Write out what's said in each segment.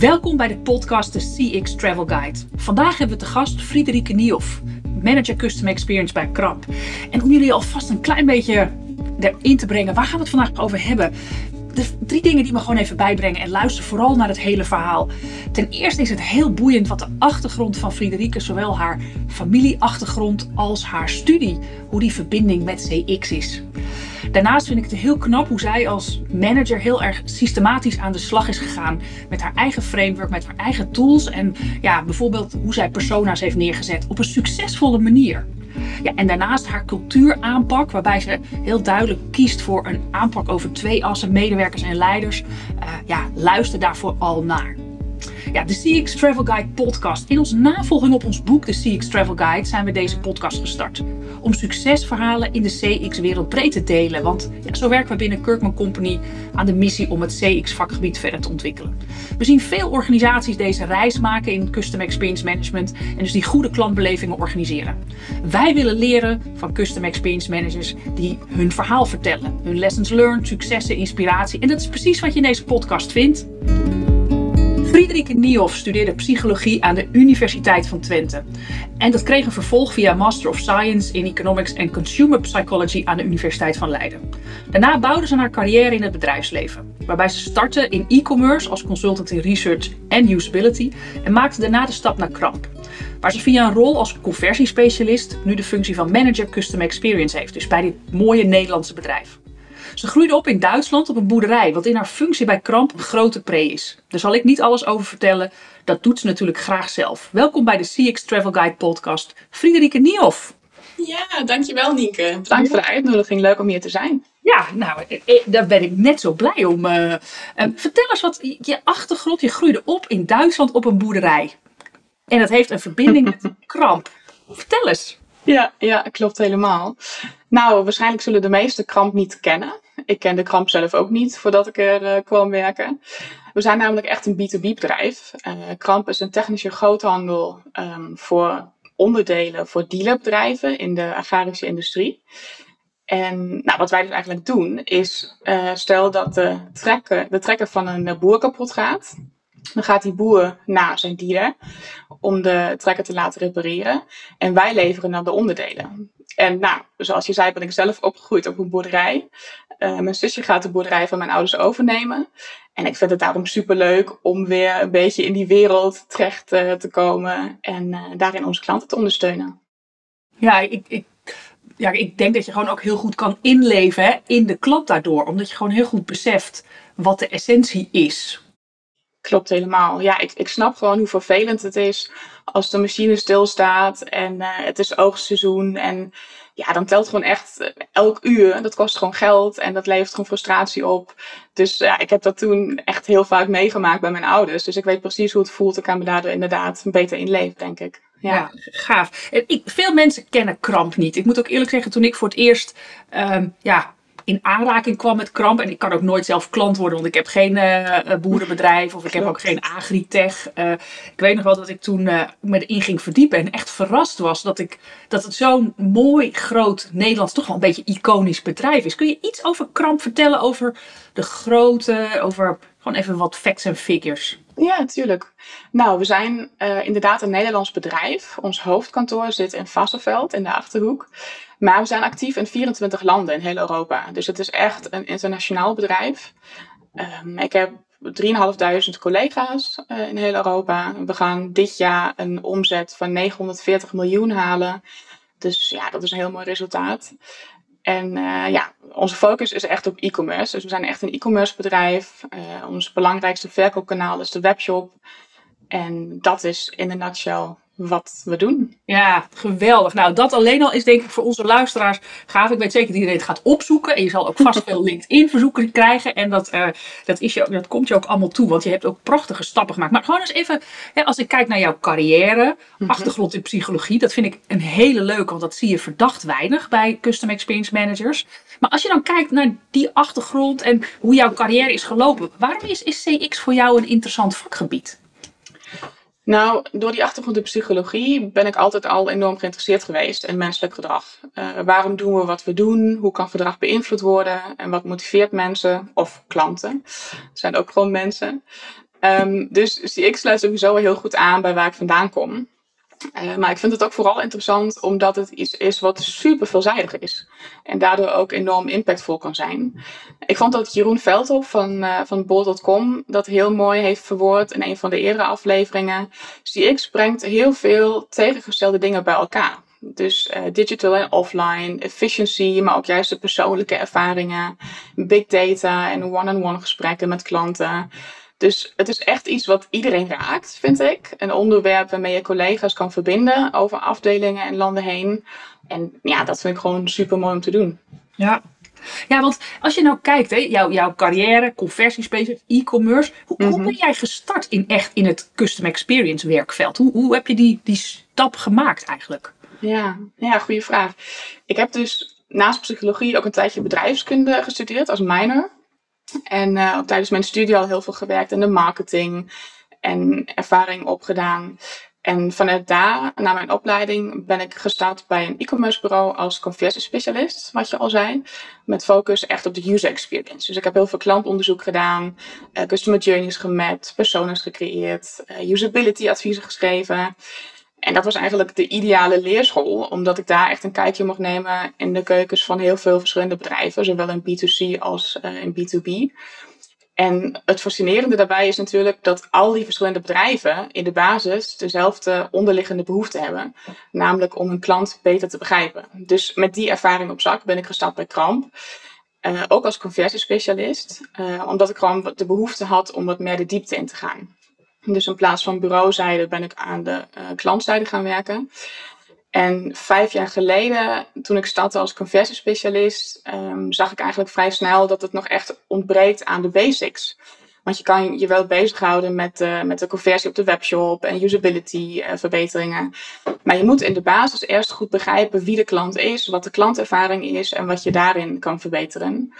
Welkom bij de podcast de CX Travel Guide. Vandaag hebben we te gast Friederike Niehoff, Manager Custom Experience bij Kramp. En om jullie alvast een klein beetje erin te brengen, waar gaan we het vandaag over hebben? De drie dingen die we gewoon even bijbrengen en luister vooral naar het hele verhaal. Ten eerste is het heel boeiend wat de achtergrond van Friederike, zowel haar familieachtergrond als haar studie, hoe die verbinding met CX is. Daarnaast vind ik het heel knap hoe zij als manager heel erg systematisch aan de slag is gegaan met haar eigen framework, met haar eigen tools en ja, bijvoorbeeld hoe zij persona's heeft neergezet op een succesvolle manier. Ja, en daarnaast haar cultuuraanpak, waarbij ze heel duidelijk kiest voor een aanpak over twee assen, medewerkers en leiders. Uh, ja, luister daarvoor al naar. Ja, de CX Travel Guide podcast. In onze navolging op ons boek, de CX Travel Guide, zijn we deze podcast gestart. Om succesverhalen in de CX-wereld breed te delen. Want ja, zo werken we binnen Kirkman Company aan de missie om het CX-vakgebied verder te ontwikkelen. We zien veel organisaties deze reis maken in Custom Experience Management en dus die goede klantbelevingen organiseren. Wij willen leren van Custom Experience Managers die hun verhaal vertellen. Hun lessons learned, successen, inspiratie. En dat is precies wat je in deze podcast vindt. Friederike Niehoff studeerde psychologie aan de Universiteit van Twente. En dat kreeg een vervolg via Master of Science in Economics and Consumer Psychology aan de Universiteit van Leiden. Daarna bouwde ze haar carrière in het bedrijfsleven, waarbij ze startte in e-commerce als consultant in research en usability en maakte daarna de stap naar Kramp, waar ze via een rol als conversiespecialist nu de functie van manager custom experience heeft, dus bij dit mooie Nederlandse bedrijf. Ze groeide op in Duitsland op een boerderij, wat in haar functie bij Kramp een grote pre is. Daar zal ik niet alles over vertellen, dat doet ze natuurlijk graag zelf. Welkom bij de CX Travel Guide podcast, Friederike Niehoff. Ja, dankjewel Nienke. Bedankt voor de uitnodiging, leuk om hier te zijn. Ja, nou, eh, eh, daar ben ik net zo blij om. Uh, vertel eens wat je achtergrond, je groeide op in Duitsland op een boerderij. En dat heeft een verbinding met Kramp. Vertel eens. Ja, ja, klopt helemaal. Nou, waarschijnlijk zullen de meeste Kramp niet kennen. Ik ken de Kramp zelf ook niet voordat ik er uh, kwam werken. We zijn namelijk echt een B2B bedrijf. Uh, Kramp is een technische groothandel um, voor onderdelen voor dealerbedrijven in de agrarische industrie. En nou, wat wij dus eigenlijk doen is, uh, stel dat de trekker, de trekker van een boer kapot gaat. Dan gaat die boer naar zijn dealer om de trekker te laten repareren. En wij leveren dan de onderdelen. En nou, zoals je zei, ben ik zelf opgegroeid op een boerderij. Uh, mijn zusje gaat de boerderij van mijn ouders overnemen. En ik vind het daarom superleuk om weer een beetje in die wereld terecht uh, te komen. En uh, daarin onze klanten te ondersteunen. Ja, ik, ik, ja, ik denk dat je gewoon ook heel goed kan inleven in de klant daardoor. Omdat je gewoon heel goed beseft wat de essentie is. Klopt helemaal. Ja, ik, ik snap gewoon hoe vervelend het is als de machine stilstaat en uh, het is oogstseizoen. En ja, dan telt gewoon echt eh, elk uur. Dat kost gewoon geld en dat levert gewoon frustratie op. Dus ja, ik heb dat toen echt heel vaak meegemaakt bij mijn ouders. Dus ik weet precies hoe het voelt. Ik kan me daardoor inderdaad beter inleven, denk ik. Ja, gaaf. Ik, veel mensen kennen kramp niet. Ik moet ook eerlijk zeggen, toen ik voor het eerst um, ja, in aanraking kwam met kramp. En ik kan ook nooit zelf klant worden, want ik heb geen uh, boerenbedrijf of ik heb ook geen agritech. Uh, ik weet nog wel dat ik toen uh, me erin ging verdiepen en echt verrast was dat, ik, dat het zo'n mooi, groot Nederlands, toch wel een beetje iconisch bedrijf is. Kun je iets over kramp vertellen, over de grootte, over gewoon even wat facts en figures? Ja, natuurlijk. Nou, we zijn uh, inderdaad een Nederlands bedrijf. Ons hoofdkantoor zit in Vassenveld in de Achterhoek. Maar we zijn actief in 24 landen in heel Europa. Dus het is echt een internationaal bedrijf. Um, ik heb 3.500 collega's uh, in heel Europa. We gaan dit jaar een omzet van 940 miljoen halen. Dus ja, dat is een heel mooi resultaat. En uh, ja, onze focus is echt op e-commerce. Dus we zijn echt een e-commerce bedrijf. Uh, ons belangrijkste verkoopkanaal is de webshop. En dat is in een nutshell wat we doen. Ja, geweldig. Nou, dat alleen al is denk ik voor onze luisteraars gaaf. Ik weet zeker dat iedereen het gaat opzoeken. En je zal ook vast veel LinkedIn-verzoeken krijgen. En dat, uh, dat, is je, dat komt je ook allemaal toe. Want je hebt ook prachtige stappen gemaakt. Maar gewoon eens even, hè, als ik kijk naar jouw carrière, mhm. achtergrond in psychologie. Dat vind ik een hele leuke, want dat zie je verdacht weinig bij Custom Experience Managers. Maar als je dan kijkt naar die achtergrond en hoe jouw carrière is gelopen. Waarom is, is CX voor jou een interessant vakgebied? Nou, door die achtergrond in psychologie ben ik altijd al enorm geïnteresseerd geweest in menselijk gedrag. Uh, waarom doen we wat we doen? Hoe kan gedrag beïnvloed worden? En wat motiveert mensen of klanten? Het zijn ook gewoon mensen. Ehm, dus CX sluit sowieso heel goed aan bij waar ik vandaan kom. Uh, maar ik vind het ook vooral interessant omdat het iets is wat super veelzijdig is. En daardoor ook enorm impactvol kan zijn. Ik vond dat Jeroen Veldhoff van, uh, van Bol.com dat heel mooi heeft verwoord in een van de eerdere afleveringen. CX brengt heel veel tegengestelde dingen bij elkaar. Dus uh, digital en offline, efficiency, maar ook juist de persoonlijke ervaringen, big data en one-on-one gesprekken met klanten. Dus het is echt iets wat iedereen raakt, vind ik. Een onderwerp waarmee je collega's kan verbinden over afdelingen en landen heen. En ja, dat vind ik gewoon super mooi om te doen. Ja. Ja, want als je nou kijkt, hè, jouw, jouw carrière, conversiespecialist, e-commerce. Hoe, hoe, Mhm. ben jij gestart in echt in het custom experience werkveld? Hoe, hoe heb je die, die stap gemaakt eigenlijk? Ja, ja, goede vraag. Ik heb dus naast psychologie ook een tijdje bedrijfskunde gestudeerd als minor. En uh, tijdens mijn studie al heel veel gewerkt in de marketing en ervaring opgedaan. En vanuit daar, na mijn opleiding, ben ik gestart bij een e-commerce bureau als conversiespecialist, wat je al zei. Met focus echt op de user experience. Dus ik heb heel veel klantonderzoek gedaan, uh, customer journeys gemapt, personas gecreëerd, uh, usability adviezen geschreven. En dat was eigenlijk de ideale leerschool, omdat ik daar echt een kijkje mocht nemen in de keukens van heel veel verschillende bedrijven, zowel in B2C als uh, in B2B. En het fascinerende daarbij is natuurlijk dat al die verschillende bedrijven in de basis dezelfde onderliggende behoefte hebben, namelijk om hun klant beter te begrijpen. Dus met die ervaring op zak ben ik gestart bij Kramp. Uh, ook als conversiespecialist, uh, omdat ik gewoon de behoefte had om wat meer de diepte in te gaan. Dus in plaats van bureauzijde ben ik aan de uh, klantzijde gaan werken. En vijf jaar geleden, toen ik startte als conversiespecialist, um, zag ik eigenlijk vrij snel dat het nog echt ontbreekt aan de basics. Want je kan je wel bezighouden met, uh, met de conversie op de webshop en usability uh, verbeteringen. Maar je moet in de basis eerst goed begrijpen wie de klant is, wat de klantervaring is en wat je daarin kan verbeteren.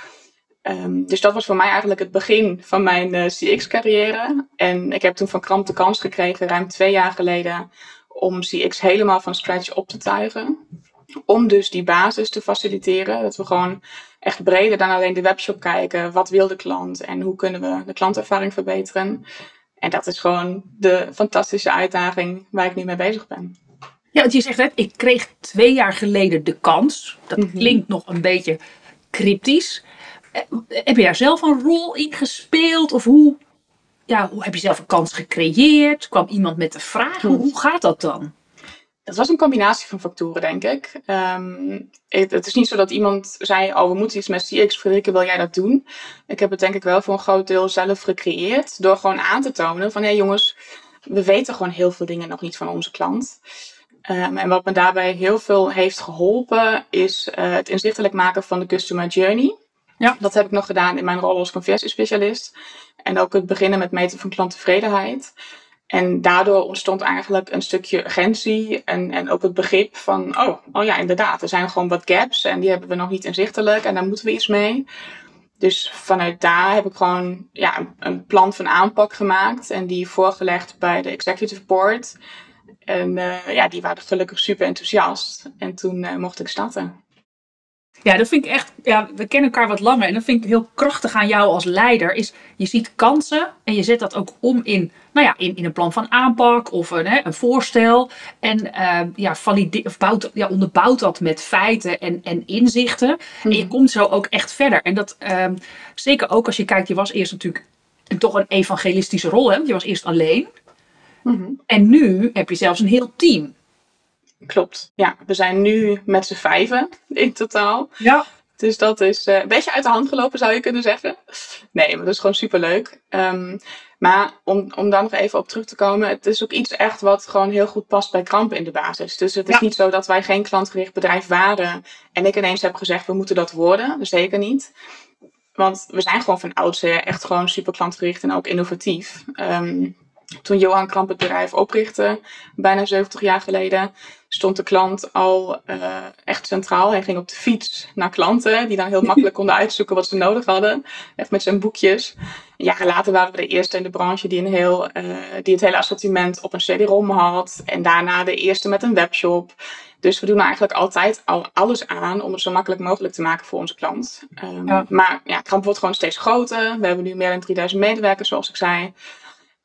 Um, dus dat was voor mij eigenlijk het begin van mijn uh, CX-carrière. En ik heb toen van Kramp de kans gekregen, ruim twee jaar geleden, om CX helemaal van scratch op te tuigen. Om dus die basis te faciliteren. Dat we gewoon echt breder dan alleen de webshop kijken. Wat wil de klant en hoe kunnen we de klantervaring verbeteren? En dat is gewoon de fantastische uitdaging waar ik nu mee bezig ben. Ja, want je zegt net, ik kreeg twee jaar geleden de kans. Dat mm -hmm. klinkt nog een beetje cryptisch. Heb je daar zelf een rol in gespeeld? Of hoe, ja, hoe heb je zelf een kans gecreëerd? Kwam iemand met de vraag? Hoe, gaat dat dan? Het was een combinatie van factoren, denk ik. Um, het, is niet zo dat iemand zei, oh, we moeten iets met CX. Frederike, wil jij dat doen? Ik heb het denk ik wel voor een groot deel zelf gecreëerd. Door gewoon aan te tonen van, hé hey, jongens, we weten gewoon heel veel dingen nog niet van onze klant. Um, en wat me daarbij heel veel heeft geholpen, is uh, het inzichtelijk maken van de customer journey. Ja. Dat heb ik nog gedaan in mijn rol als conversiespecialist. En ook het beginnen met meten van klanttevredenheid. En daardoor ontstond eigenlijk een stukje urgentie en, en ook het begrip van, oh, oh ja, inderdaad, er zijn gewoon wat gaps en die hebben we nog niet inzichtelijk en daar moeten we iets mee. Dus vanuit daar heb ik gewoon ja, een plan van aanpak gemaakt en die voorgelegd bij de executive board. En uh, ja, die waren gelukkig super enthousiast. En toen uh, mocht ik starten. Ja, dat vind ik echt. Ja, we kennen elkaar wat langer. En dat vind ik heel krachtig aan jou als leider. Is je ziet kansen en je zet dat ook om in, nou ja, in, in een plan van aanpak of een, hè, een voorstel. En uh, ja, valide, of bouwt, ja, onderbouwt dat met feiten en, en inzichten. Mm. En je komt zo ook echt verder. En dat um, zeker ook als je kijkt, je was eerst natuurlijk een, toch een evangelistische rol. Hè? Je was eerst alleen. Mhm. Mm -hmm. En nu heb je zelfs een heel team. Klopt. Ja, we zijn nu met z'n vijven in totaal. Ja. Dus dat is uh, een beetje uit de hand gelopen, zou je kunnen zeggen. Nee, maar dat is gewoon superleuk. Um, maar om, om daar nog even op terug te komen, het is ook iets echt wat gewoon heel goed past bij Kramp in de basis. Dus het is ja. niet zo dat wij geen klantgericht bedrijf waren en ik ineens heb gezegd, we moeten dat worden. Zeker niet. Want we zijn gewoon van oudsher echt gewoon super klantgericht en ook innovatief. Um, toen Johan Kramp het bedrijf oprichtte, bijna 70 jaar geleden, stond de klant al uh, echt centraal. Hij ging op de fiets naar klanten, die dan heel makkelijk konden uitzoeken wat ze nodig hadden. Echt met zijn boekjes. Jaren later waren we de eerste in de branche die, een heel, uh, die het hele assortiment op een CD-ROM had. En daarna de eerste met een webshop. Dus we doen eigenlijk altijd al alles aan om het zo makkelijk mogelijk te maken voor onze klant. Um, ja. Maar ja, Kramp wordt gewoon steeds groter. We hebben nu meer dan 3000 medewerkers, zoals ik zei.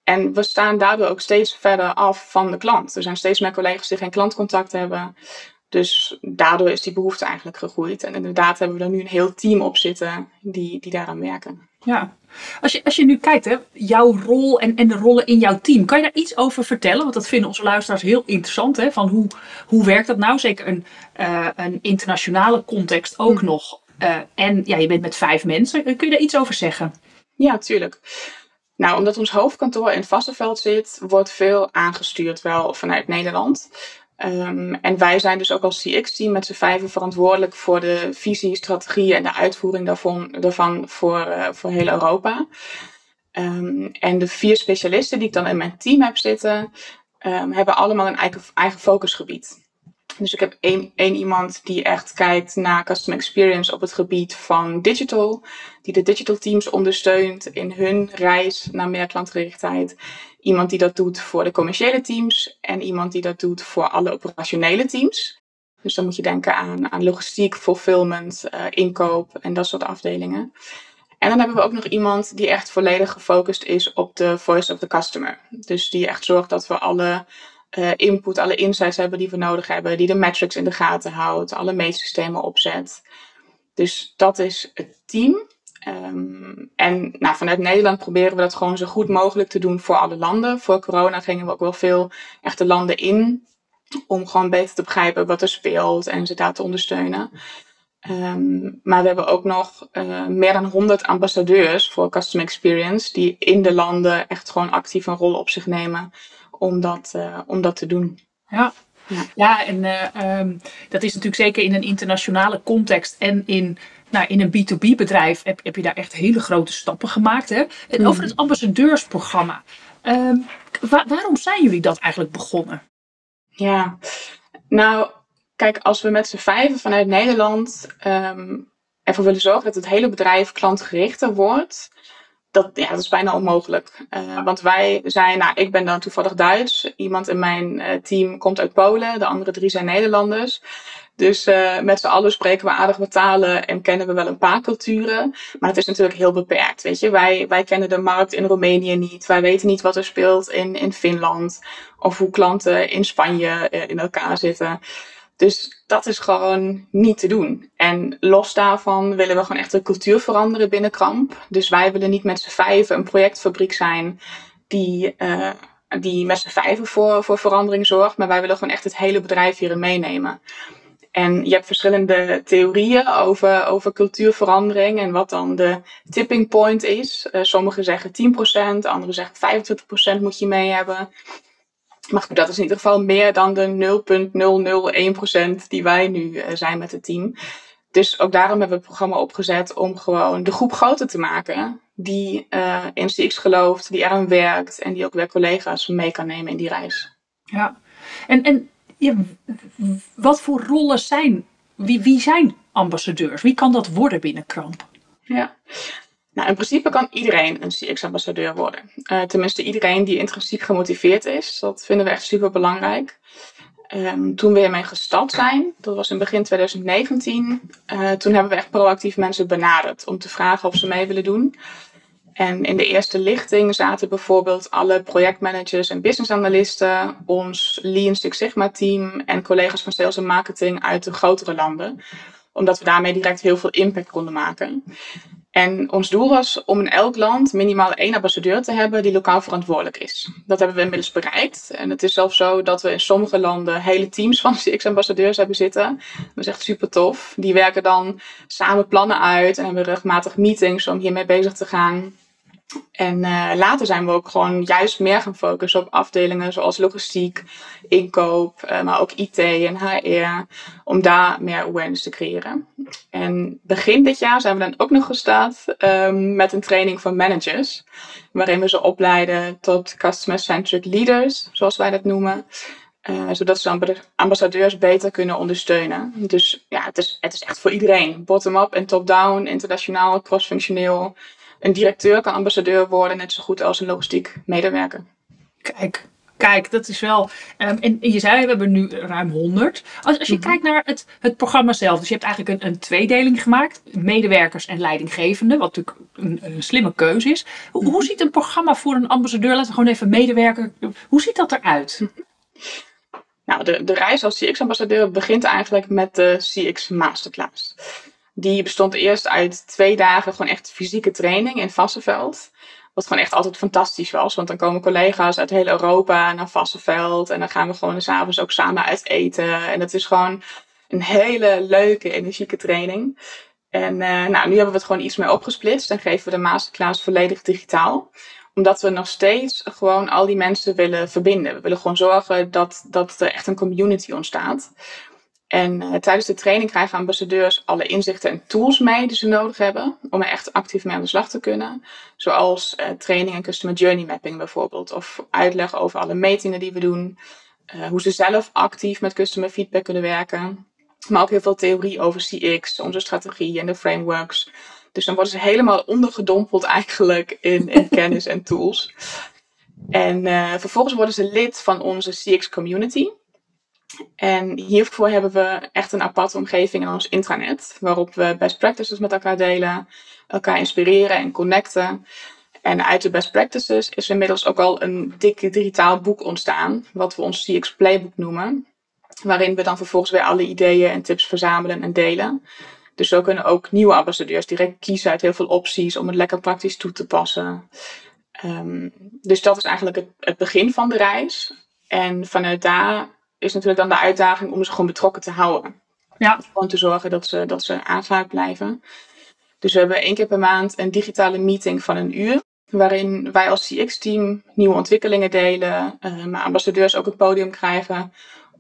En we staan daardoor ook steeds verder af van de klant. Er zijn steeds meer collega's die geen klantcontact hebben. Dus daardoor is die behoefte eigenlijk gegroeid. En inderdaad hebben we er nu een heel team op zitten die, die daaraan werken. Ja, als je, als je nu kijkt, hè, jouw rol en, en de rollen in jouw team, kan je daar iets over vertellen? Want dat vinden onze luisteraars heel interessant. Hè? Van hoe, hoe werkt dat nou? Zeker een, uh, een internationale context ook mm. nog. Uh, en ja, je bent met vijf mensen. Kun je daar iets over zeggen? Ja, tuurlijk. Nou, omdat ons hoofdkantoor in Vassenveld zit, wordt veel aangestuurd wel vanuit Nederland. Um, en wij zijn dus ook als CX-team met z'n vijven verantwoordelijk voor de visie, strategie en de uitvoering daarvan, daarvan voor, uh, voor heel Europa. Um, en de vier specialisten die ik dan in mijn team heb zitten, um, hebben allemaal een eigen, eigen focusgebied. Dus ik heb één, iemand die echt kijkt naar customer experience op het gebied van digital. Die de digital teams ondersteunt in hun reis naar meer klantgerichtheid. Iemand die dat doet voor de commerciële teams. En iemand die dat doet voor alle operationele teams. Dus dan moet je denken aan, aan logistiek, fulfillment, uh, inkoop en dat soort afdelingen. En dan hebben we ook nog iemand die echt volledig gefocust is op de voice of the customer. Dus die echt zorgt dat we alle uh, input, alle insights hebben die we nodig hebben, die de metrics in de gaten houdt, alle meetsystemen opzet. Dus dat is het team. Um, en nou, vanuit Nederland proberen we dat gewoon zo goed mogelijk te doen voor alle landen. Voor corona gingen we ook wel veel echte landen in. Om gewoon beter te begrijpen wat er speelt en ze daar te ondersteunen. Um, maar we hebben ook nog uh, meer dan 100 ambassadeurs voor Customer Experience. Die in de landen echt gewoon actief een rol op zich nemen om dat, uh, om dat te doen. Ja, ja. ja en uh, um, dat is natuurlijk zeker in een internationale context en in, nou, in een B2B bedrijf heb, heb je daar echt hele grote stappen gemaakt. Hè? En mm. over het ambassadeursprogramma. Um, wa waarom zijn jullie dat eigenlijk begonnen? Ja, nou, kijk, als we met z'n vijven vanuit Nederland um, ervoor willen zorgen dat het hele bedrijf klantgerichter wordt, dat, ja, dat is bijna onmogelijk. Uh, want wij zijn, nou, ik ben dan toevallig Duits. Iemand in mijn uh, team komt uit Polen. De andere drie zijn Nederlanders. Dus uh, met z'n allen spreken we aardig wat talen en kennen we wel een paar culturen. Maar het is natuurlijk heel beperkt. Weet je, wij, wij kennen de markt in Roemenië niet. Wij weten niet wat er speelt in, in Finland. Of hoe klanten in Spanje in elkaar zitten. Dus dat is gewoon niet te doen. En los daarvan willen we gewoon echt de cultuur veranderen binnen Kramp. Dus wij willen niet met z'n vijven een projectfabriek zijn die, uh, die met z'n vijven voor, voor verandering zorgt. Maar wij willen gewoon echt het hele bedrijf hierin meenemen. En je hebt verschillende theorieën over, over cultuurverandering en wat dan de tipping point is. Uh, sommigen zeggen 10%, anderen zeggen 25% moet je mee hebben. Maar dat is in ieder geval meer dan de 0,001% die wij nu uh, zijn met het team. Dus ook daarom hebben we het programma opgezet om gewoon de groep groter te maken. Die uh, in CX gelooft, die eraan werkt en die ook weer collega's mee kan nemen in die reis. Ja, en, en ja, wat voor rollen zijn, wie, wie zijn ambassadeurs? Wie kan dat worden binnen Kramp? Ja, nou, in principe kan iedereen een CX-ambassadeur worden. Uh, tenminste, iedereen die intrinsiek gemotiveerd is. Dat vinden we echt super belangrijk. Um, toen we ermee gestart zijn, dat was in begin 2019, uh, toen hebben we echt proactief mensen benaderd om te vragen of ze mee willen doen. En in de eerste lichting zaten bijvoorbeeld alle projectmanagers en businessanalisten, ons Lean Six Sigma team en collega's van sales en marketing uit de grotere landen. Omdat we daarmee direct heel veel impact konden maken. En ons doel was om in elk land minimaal één ambassadeur te hebben die lokaal verantwoordelijk is. Dat hebben we inmiddels bereikt. En het is zelfs zo dat we in sommige landen hele teams van CX-ambassadeurs hebben zitten. Dat is echt super tof. Die werken dan samen plannen uit en hebben regelmatig meetings om hiermee bezig te gaan. En uh, later zijn we ook gewoon juist meer gaan focussen op afdelingen zoals logistiek, inkoop, uh, maar ook IT en HR, om daar meer awareness te creëren. En begin dit jaar zijn we dan ook nog gestart um, met een training voor managers, waarin we ze opleiden tot customer-centric leaders, zoals wij dat noemen. Uh, zodat ze ambassadeurs beter kunnen ondersteunen. Dus ja, het is, het is echt voor iedereen. Bottom-up en top-down, internationaal, cross-functioneel een directeur kan ambassadeur worden, net zo goed als een logistiek medewerker. Kijk, Kijk, dat is wel. Um, en je zei, we hebben nu ruim 100. Als, als je mhm. kijkt naar het, het programma zelf, dus je hebt eigenlijk een, een tweedeling gemaakt: medewerkers en leidinggevenden, wat natuurlijk een, een slimme keuze is. Hoe, hoe, mhm. ziet een programma voor een ambassadeur, laten we gewoon even medewerker, hoe ziet dat eruit? Mhm. Nou, de, de reis als CX-ambassadeur begint eigenlijk met de CX Masterclass. Die bestond eerst uit twee dagen gewoon echt fysieke training in Vassenveld. Wat gewoon echt altijd fantastisch was. Want dan komen collega's uit heel Europa naar Vassenveld. En dan gaan we gewoon s'avonds ook samen uit eten. En het is gewoon een hele leuke, energieke training. En uh, nou, nu hebben we het gewoon iets meer opgesplitst. En geven we de masterclass volledig digitaal omdat we nog steeds gewoon al die mensen willen verbinden. We willen gewoon zorgen dat, dat er echt een community ontstaat. En uh, tijdens de training krijgen ambassadeurs alle inzichten en tools mee die ze nodig hebben om er echt actief mee aan de slag te kunnen. Zoals uh, training en customer journey mapping bijvoorbeeld. Of uitleg over alle metingen die we doen. Uh, hoe ze zelf actief met customer feedback kunnen werken. Maar ook heel veel theorie over CX, onze strategie en de frameworks. Dus dan worden ze helemaal ondergedompeld eigenlijk in, in kennis en tools. En vervolgens worden ze lid van onze CX community. En hiervoor hebben we echt een aparte omgeving in ons intranet, waarop we best practices met elkaar delen, elkaar inspireren en connecten. En uit de best practices is inmiddels ook al een dik digitaal boek ontstaan, wat we ons CX Playbook noemen, waarin we dan vervolgens weer alle ideeën en tips verzamelen en delen. Dus zo kunnen ook nieuwe ambassadeurs direct kiezen uit heel veel opties om het lekker praktisch toe te passen. Um, dus dat is eigenlijk het, het begin van de reis. En vanuit daar is natuurlijk dan de uitdaging om ze gewoon betrokken te houden. Ja. Gewoon te zorgen dat ze, dat ze aangehaakt blijven. Dus we hebben één keer per maand een digitale meeting van een uur. Waarin wij als CX-team nieuwe ontwikkelingen delen. Uh, maar ambassadeurs ook het podium krijgen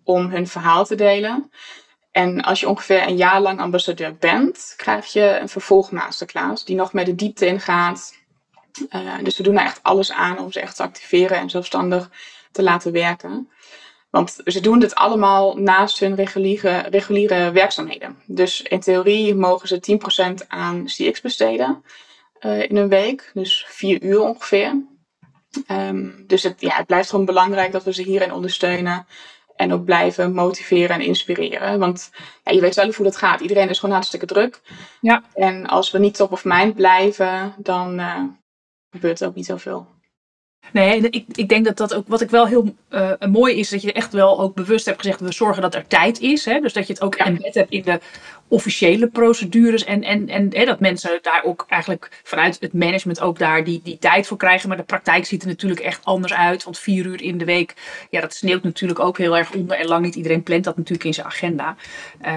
om hun verhaal te delen. En als je ongeveer een jaar lang ambassadeur bent, krijg je een vervolgmasterclass die nog met de diepte ingaat. Uh, dus we doen er echt alles aan om ze echt te activeren en zelfstandig te laten werken. Want ze doen dit allemaal naast hun reguliere, reguliere werkzaamheden. Dus in theorie mogen ze 10% aan CX besteden uh, in een week. Dus vier uur ongeveer. Um, dus het, ja, het blijft gewoon belangrijk dat we ze hierin ondersteunen. En ook blijven motiveren en inspireren. Want ja, je weet zelf hoe dat gaat. Iedereen is gewoon hartstikke druk. Ja. En als we niet top of mind blijven, dan uh, gebeurt er ook niet zoveel. Nee, ik, ik denk dat dat ook, wat ik wel heel uh, mooi is, dat je echt wel ook bewust hebt gezegd, we zorgen dat er tijd is. Hè? Dus dat je het ook ja. embed hebt in de officiële procedures. En, en, en hè, dat mensen daar ook eigenlijk vanuit het management ook daar die, die tijd voor krijgen. Maar de praktijk ziet er natuurlijk echt anders uit. Want vier uur in de week, ja, dat sneeuwt natuurlijk ook heel erg onder. En lang niet iedereen plant dat natuurlijk in zijn agenda.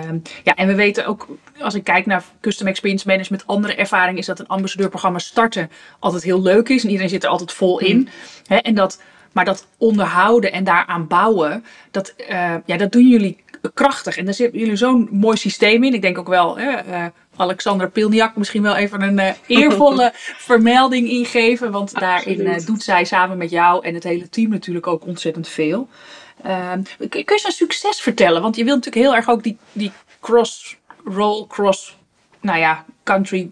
Um, ja, en we weten ook, als ik kijk naar Custom Experience Management, andere ervaring is dat een ambassadeurprogramma starten altijd heel leuk is. En iedereen zit er altijd vol in. Mm. Hè, en dat, maar dat onderhouden en daaraan bouwen, dat, uh, ja, dat doen jullie krachtig. En daar zitten jullie zo'n mooi systeem in. Ik denk ook wel, hè, uh, Alexandra Pilniak misschien wel even een uh, eervolle vermelding ingeven. Want daarin uh, doet zij samen met jou en het hele team natuurlijk ook ontzettend veel. Ehm, kun je een succes vertellen? Want je wilt natuurlijk heel erg ook die, die cross-roll, cross, nou ja, country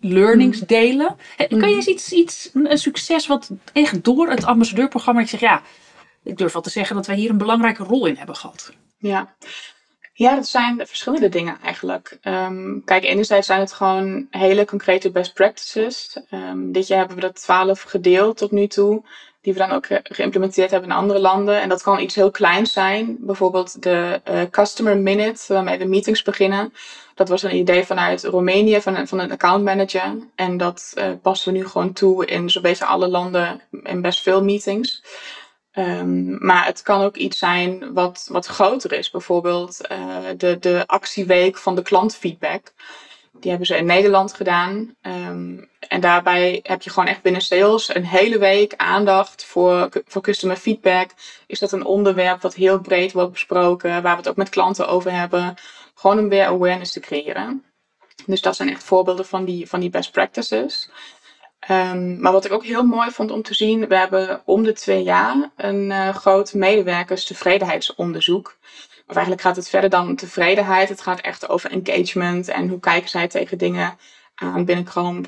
learnings mm. delen. Kan je eens iets, iets, een succes wat echt door het ambassadeurprogramma, ik zeg ja, ik durf wel te zeggen dat wij hier een belangrijke rol in hebben gehad. Ja. Ja, dat zijn verschillende dingen eigenlijk. Um, kijk, enerzijds zijn het gewoon hele concrete best practices. Um, dit jaar hebben we er twaalf gedeeld tot nu toe, die we dan ook geïmplementeerd hebben in andere landen. En dat kan iets heel kleins zijn. Bijvoorbeeld de uh, Customer Minute, waarmee we meetings beginnen. Dat was een idee vanuit Roemenië, van een, van een account manager. En dat uh, passen we nu gewoon toe in zo'n beetje alle landen in best veel meetings. Um, maar het kan ook iets zijn wat, wat groter is. Bijvoorbeeld uh, de, de actieweek van de klantfeedback. Die hebben ze in Nederland gedaan. Um, en daarbij heb je gewoon echt binnen sales een hele week aandacht voor, voor customer feedback. Is dat een onderwerp wat heel breed wordt besproken, waar we het ook met klanten over hebben. Gewoon om weer awareness te creëren. Dus dat zijn echt voorbeelden van die, van die best practices. Um, maar wat ik ook heel mooi vond om te zien, we hebben om de twee jaar een uh, groot medewerkerstevredenheidsonderzoek. Of eigenlijk gaat het verder dan tevredenheid. Het gaat echt over engagement en hoe kijken zij tegen dingen aan binnen Chrome.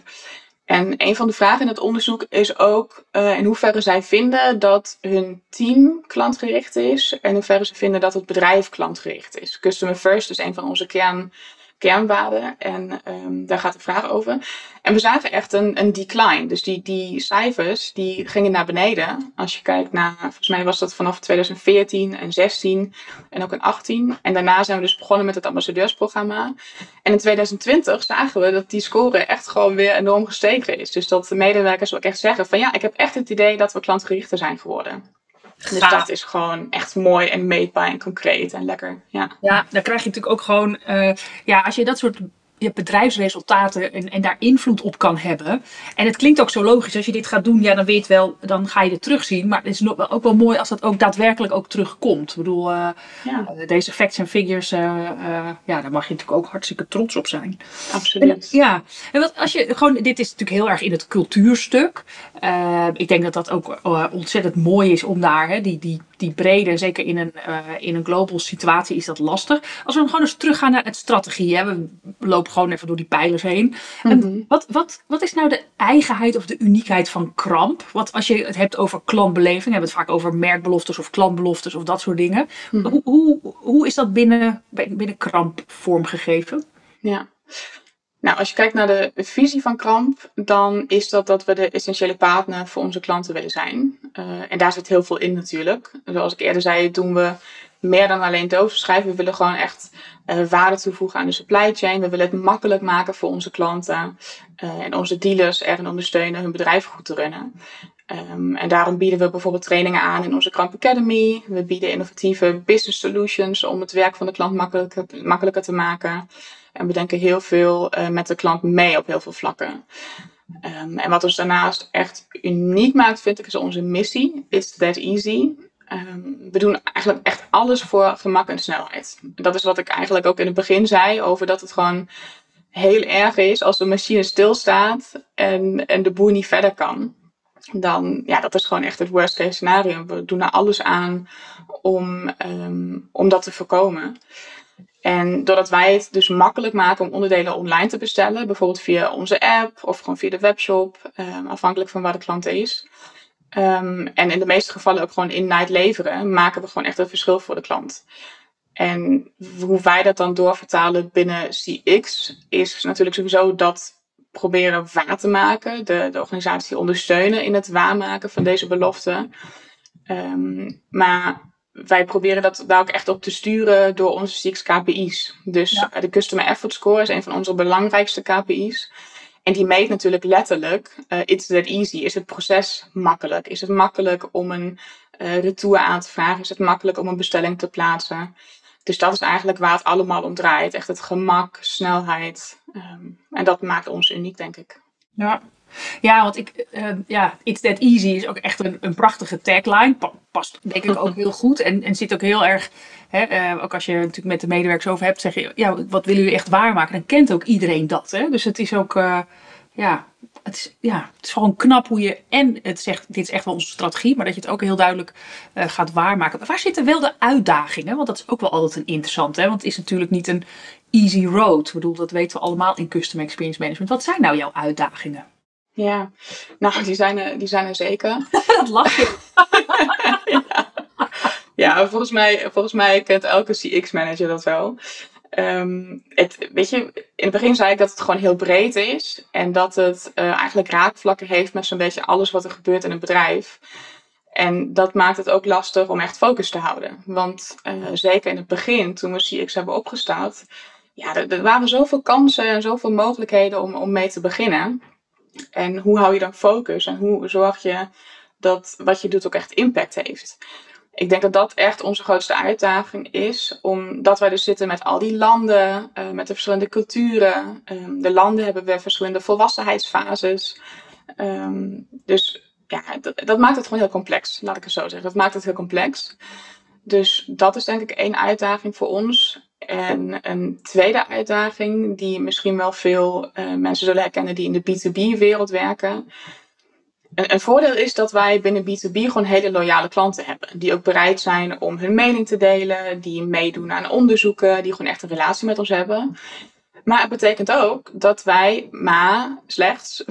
En een van de vragen in het onderzoek is ook uh, in hoeverre zij vinden dat hun team klantgericht is en in hoeverre ze vinden dat het bedrijf klantgericht is. Customer first is een van onze kern kernwaarden. En um, daar gaat de vraag over. En we zagen echt een, een decline. Dus die, die cijfers die gingen naar beneden. Als je kijkt naar, volgens mij was dat vanaf 2014 en 16 en ook in 18. En daarna zijn we dus begonnen met het ambassadeursprogramma. En in 2020 zagen we dat die score echt gewoon weer enorm gestegen is. Dus dat de medewerkers ook echt zeggen van ja, ik heb echt het idee dat we klantgerichter zijn geworden. Dus dat is gewoon echt mooi en meetbaar en concreet en lekker. Ja, ja dan krijg je natuurlijk ook gewoon, uh, ja, als je dat soort je bedrijfsresultaten en, en daar invloed op kan hebben. En het klinkt ook zo logisch. Als je dit gaat doen, ja, dan weet wel, dan ga je het terugzien. Maar het is ook wel mooi als dat ook daadwerkelijk ook terugkomt. Ik bedoel, uh, ja. Eh, deze facts en figures, uh, uh, ja, daar mag je natuurlijk ook hartstikke trots op zijn. Absoluut. En, ja, en wat als je gewoon, dit is natuurlijk heel erg in het cultuurstuk. ik denk dat dat ook ontzettend mooi is om daar, hè, die, die, die brede, zeker in een, in een global situatie is dat lastig. Als we dan gewoon eens teruggaan naar het strategie. Hè, we lopen gewoon even door die pijlers heen. Mm wat, wat, wat is nou de eigenheid of de uniekheid van Kramp? Want als je het hebt over klantbeleving, hebben we het vaak over merkbeloftes of klantbeloftes of dat soort dingen. Mhm. Hoe, hoe, hoe is dat binnen, binnen Kramp vormgegeven? Ja. Nou, als je kijkt naar de visie van Kramp, dan is dat dat we de essentiële partner voor onze klanten willen zijn. Uh, en daar zit heel veel in natuurlijk. Zoals ik eerder zei, doen we meer dan alleen dozen schrijven. We willen gewoon echt uh, waarde toevoegen aan de supply chain. We willen het makkelijk maken voor onze klanten uh, en onze dealers erin ondersteunen hun bedrijf goed te runnen. Um, en daarom bieden we bijvoorbeeld trainingen aan in onze Kramp Academy. We bieden innovatieve business solutions om het werk van de klant makkelijker te maken. En we denken heel veel uh, met de klant mee op heel veel vlakken. Um, en wat ons daarnaast echt uniek maakt, vind ik, is onze missie. It's that easy. Um, we doen eigenlijk echt alles voor gemak en snelheid. Dat is wat ik eigenlijk ook in het begin zei over dat het gewoon heel erg is als de machine stilstaat en, en de boer niet verder kan. Dan, ja, dat is gewoon echt het worst case scenario. We doen er alles aan om, um, om dat te voorkomen. En doordat wij het dus makkelijk maken om onderdelen online te bestellen, bijvoorbeeld via onze app of gewoon via de webshop, um, afhankelijk van waar de klant is, Um, en in de meeste gevallen ook gewoon in-night leveren, maken we gewoon echt een verschil voor de klant. En hoe wij dat dan doorvertalen binnen CX is natuurlijk sowieso dat proberen waar te maken, de, de organisatie ondersteunen in het waarmaken van deze belofte. Um, maar wij proberen dat daar ook echt op te sturen door onze CX KPI's. Dus ja. de Customer Effort Score is een van onze belangrijkste KPI's. En die meet natuurlijk letterlijk, uh, it's that easy. Is het proces makkelijk? Is het makkelijk om een uh, retour aan te vragen? Is het makkelijk om een bestelling te plaatsen? Dus dat is eigenlijk waar het allemaal om draait. Echt het gemak, snelheid. Um, en dat maakt ons uniek, denk ik. Ja, ja, want ik, uh, ja, It's That Easy is ook echt een, een prachtige tagline. Pa past denk ik ook heel goed en, en zit ook heel erg, hè, uh, ook als je natuurlijk met de medewerkers over hebt, zeg je, ja, wat willen jullie echt waarmaken? Dan kent ook iedereen dat. Hè? Dus het is ook, uh, ja, het is, ja, het is gewoon knap hoe je, en het zegt, dit is echt wel onze strategie, maar dat je het ook heel duidelijk gaat waarmaken. Waar zitten wel de uitdagingen? Want dat is ook wel altijd een interessante, want het is natuurlijk niet een easy road. Ik bedoel, dat weten we allemaal in Customer Experience Management. Wat zijn nou jouw uitdagingen? Ja, nou, die zijn er, die zijn er zeker. dat lach je. ja. ja, volgens, mij, volgens mij kent elke CX-manager dat wel. Um, het, weet je, in het begin zei ik dat het gewoon heel breed is. En dat het uh, eigenlijk raakvlakken heeft met zo'n beetje alles wat er gebeurt in een bedrijf. En dat maakt het ook lastig om echt focus te houden. Want uh, zeker in het begin, toen we CX hebben opgestart, ja, er, er waren zoveel kansen en zoveel mogelijkheden om, om mee te beginnen. En hoe hou je dan focus en hoe zorg je dat wat je doet ook echt impact heeft? Ik denk dat dat echt onze grootste uitdaging is, omdat wij dus zitten met al die landen, uh, met de verschillende culturen. Um, de landen hebben weer verschillende volwassenheidsfases. Um, dus ja, dat, dat, maakt het gewoon heel complex, laat ik het zo zeggen. Dat maakt het heel complex. Dus dat is denk ik één uitdaging voor ons. En een tweede uitdaging, die misschien wel veel uh, mensen zullen herkennen die in de B2B-wereld werken. Een, een, voordeel is dat wij binnen B2B gewoon hele loyale klanten hebben. Die ook bereid zijn om hun mening te delen, die meedoen aan onderzoeken, die gewoon echt een relatie met ons hebben. Maar het betekent ook dat wij maar slechts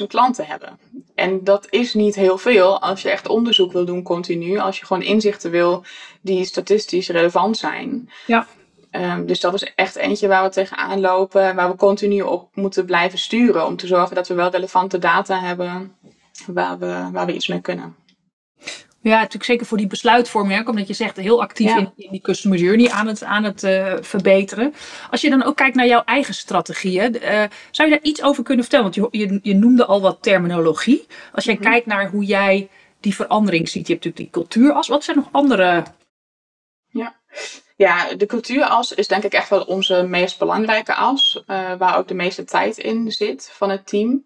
50.000 klanten hebben. En dat is niet heel veel als je echt onderzoek wil doen continu. Als je gewoon inzichten wil die statistisch relevant zijn. Ja. Um, dus dat is echt eentje waar we tegenaan lopen. Waar we continu op moeten blijven sturen. Om te zorgen dat we wel relevante data hebben waar we, waar we iets mee kunnen. Ja, natuurlijk zeker voor die besluitvorming. Omdat je zegt heel actief in, in, die customer journey aan het, aan het uh, verbeteren. Als je dan ook kijkt naar jouw eigen strategieën. Uh, zou je daar iets over kunnen vertellen? Want je, je, je noemde al wat terminologie. Als jij mm -hmm. kijkt naar hoe jij die verandering ziet. Je hebt natuurlijk die cultuuras. Wat zijn nog andere... Ja. Ja, de cultuuras is denk ik echt wel onze meest belangrijke as. Uh, waar ook de meeste tijd in zit van het team.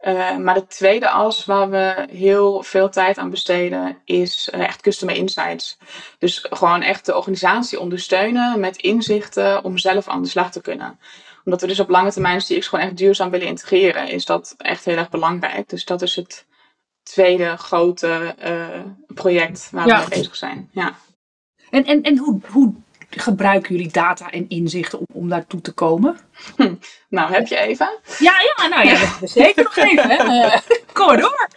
Uh, maar de tweede as waar we heel veel tijd aan besteden is uh, echt customer insights. Dus gewoon echt de organisatie ondersteunen met inzichten om zelf aan de slag te kunnen. Omdat we dus op lange termijn CX gewoon echt duurzaam willen integreren, is dat echt heel erg belangrijk. Dus dat is het tweede grote uh, project waar ja. we mee bezig zijn. Ja. En, en, en hoe, hoe gebruiken jullie data en inzichten om, om daartoe te komen? Hm. Nou, heb je even? Ja, ja nou ja, zeker nog even. Hè. Uh, kom maar door.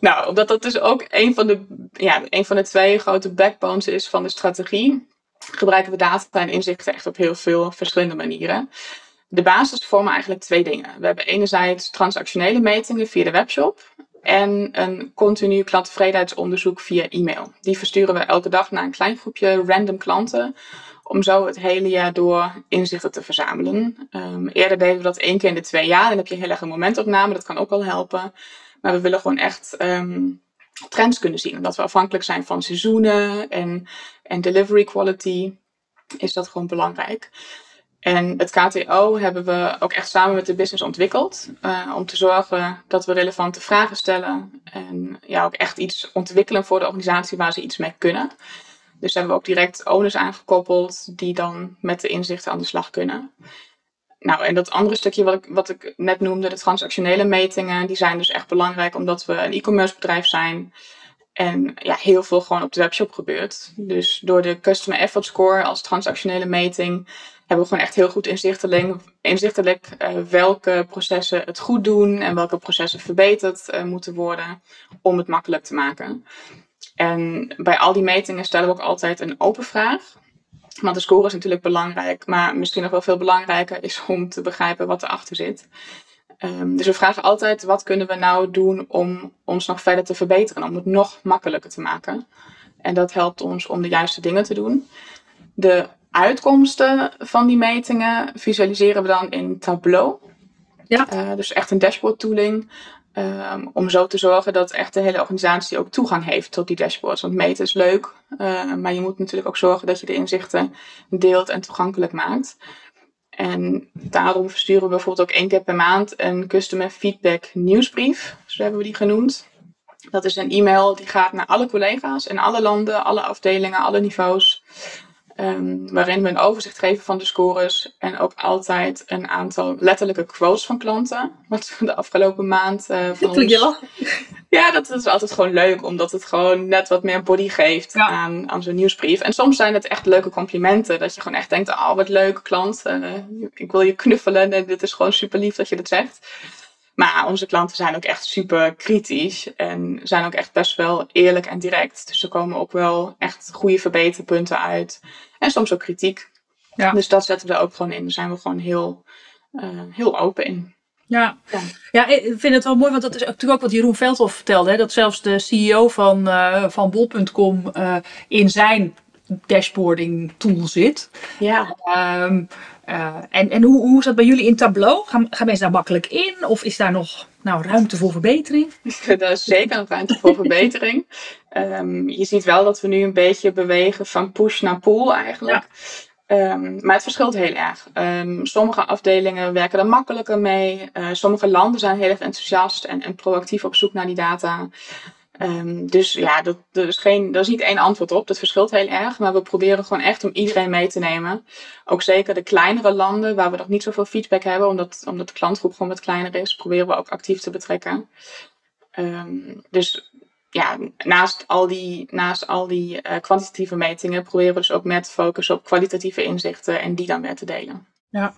Nou, omdat dat dus ook een van, de, ja, een van de twee grote backbones is van de strategie, gebruiken we data en inzichten echt op heel veel verschillende manieren. De basis vormen eigenlijk twee dingen. We hebben enerzijds transactionele metingen via de webshop en een continu klanttevredenheidsonderzoek via e-mail. Die versturen we elke dag naar een klein groepje random klanten. Om zo het hele jaar door inzichten te verzamelen. Um, eerder deden we dat één keer in de twee jaar. Dan heb je heel erg een momentopname. Dat kan ook wel helpen. Maar we willen gewoon echt um, trends kunnen zien. Omdat we afhankelijk zijn van seizoenen en, en delivery quality. Is dat gewoon belangrijk. En het KTO hebben we ook echt samen met de business ontwikkeld. Uh, om te zorgen dat we relevante vragen stellen. En ja, ook echt iets ontwikkelen voor de organisatie waar ze iets mee kunnen. Dus hebben we ook direct owners aangekoppeld die dan met de inzichten aan de slag kunnen. Nou, en dat andere stukje wat ik, wat ik net noemde, de transactionele metingen, die zijn dus echt belangrijk omdat we een e-commerce bedrijf zijn. En ja, heel veel gewoon op de webshop gebeurt. Dus door de Customer Effort Score als transactionele meting hebben we gewoon echt heel goed inzichtelijk, inzichtelijk uh, welke processen het goed doen en welke processen verbeterd uh, moeten worden om het makkelijk te maken. En bij al die metingen stellen we ook altijd een open vraag. Want de score is natuurlijk belangrijk, maar misschien nog wel veel belangrijker is om te begrijpen wat erachter zit. Um, dus we vragen altijd, wat kunnen we nou doen om ons nog verder te verbeteren, om het nog makkelijker te maken. En dat helpt ons om de juiste dingen te doen. De uitkomsten van die metingen visualiseren we dan in Tableau. Ja. Uh, dus echt een dashboard tooling. Um, om zo te zorgen dat echt de hele organisatie ook toegang heeft tot die dashboards. Want meten is leuk, uh, maar je moet natuurlijk ook zorgen dat je de inzichten deelt en toegankelijk maakt. En daarom versturen we bijvoorbeeld ook één keer per maand een customer feedback nieuwsbrief. Zo hebben we die genoemd. Dat is een e-mail die gaat naar alle collega's in alle landen, alle afdelingen, alle niveaus. Um, waarin we een overzicht geven van de scores en ook altijd een aantal letterlijke quotes van klanten. Wat de afgelopen maand uh, van ons... Ja. ja, dat, is altijd gewoon leuk, omdat het gewoon net wat meer body geeft ja. aan, aan zo'n nieuwsbrief. En soms zijn het echt leuke complimenten, dat je gewoon echt denkt, oh wat leuk klant, uh, ik wil je knuffelen en dit is gewoon super lief dat je dat zegt. Maar onze klanten zijn ook echt super kritisch en zijn ook echt best wel eerlijk en direct. Dus er komen ook wel echt goede verbeterpunten uit. En soms ook kritiek. Ja. Dus dat zetten we er ook gewoon in. Daar zijn we gewoon heel, uh, heel open in. Ja. ja. Ja. ik vind het wel mooi, want dat is natuurlijk ook wat Jeroen Veldhoff vertelde. Hè, dat zelfs de CEO van, uh, van Bol.com uh, in zijn dashboarding tool zit. Ja. Um, uh, en en hoe, hoe is dat bij jullie in Tableau? Gaan, gaan mensen daar makkelijk in? Of is daar nog nou, ruimte voor verbetering? Daar is zeker nog ruimte voor verbetering. Um, je ziet wel dat we nu een beetje bewegen van push naar pull eigenlijk. Ja. Um, maar het verschilt heel erg. Um, sommige afdelingen werken er makkelijker mee. Uh, sommige landen zijn heel erg enthousiast en, en proactief op zoek naar die data. Um, dus ja, dat, is geen, dat is niet één antwoord op. Dat verschilt heel erg. Maar we proberen gewoon echt om iedereen mee te nemen. Ook zeker de kleinere landen waar we nog niet zoveel feedback hebben, omdat, omdat de klantgroep gewoon wat kleiner is, proberen we ook actief te betrekken. Um, dus ja, naast al die, naast al die uh, kwantitatieve metingen proberen we dus ook meer te focussen op kwalitatieve inzichten en die dan weer te delen. Ja.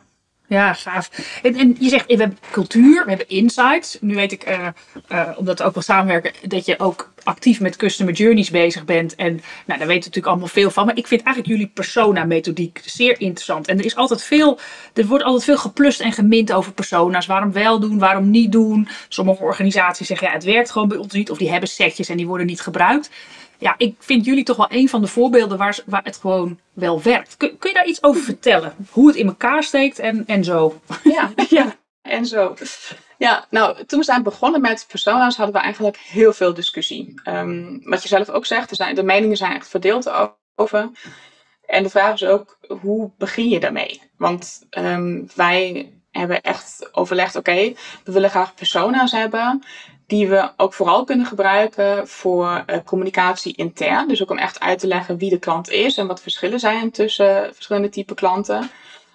Ja, gaaf. En, en je zegt, we hebben cultuur, we hebben insights. Nu weet ik, uh, uh, omdat we ook wel samenwerken, dat je ook actief met customer journeys bezig bent. En nou, daar weten we natuurlijk allemaal veel van. Maar ik vind eigenlijk jullie persona-methodiek zeer interessant. En er is altijd veel, er wordt altijd veel geplust en gemint over persona's. Waarom wel doen, waarom niet doen. Sommige organisaties zeggen, ja, het werkt gewoon bij ons niet. Of die hebben setjes en die worden niet gebruikt ja, ik vind jullie toch wel een van de voorbeelden waar, waar het gewoon wel werkt. Kun, kun je daar iets over vertellen? Hoe het in elkaar steekt en, en zo? Ja, ja, en zo. Ja, nou, toen we zijn begonnen met persona's hadden we eigenlijk heel veel discussie. Um, wat je zelf ook zegt, er zijn, de meningen zijn echt verdeeld over. En de vraag is ook, hoe begin je daarmee? Want um, wij hebben echt overlegd, oké, okay, we willen graag persona's hebben die we ook vooral kunnen gebruiken voor uh, communicatie intern. Dus ook om echt uit te leggen wie de klant is en wat verschillen zijn tussen verschillende type klanten.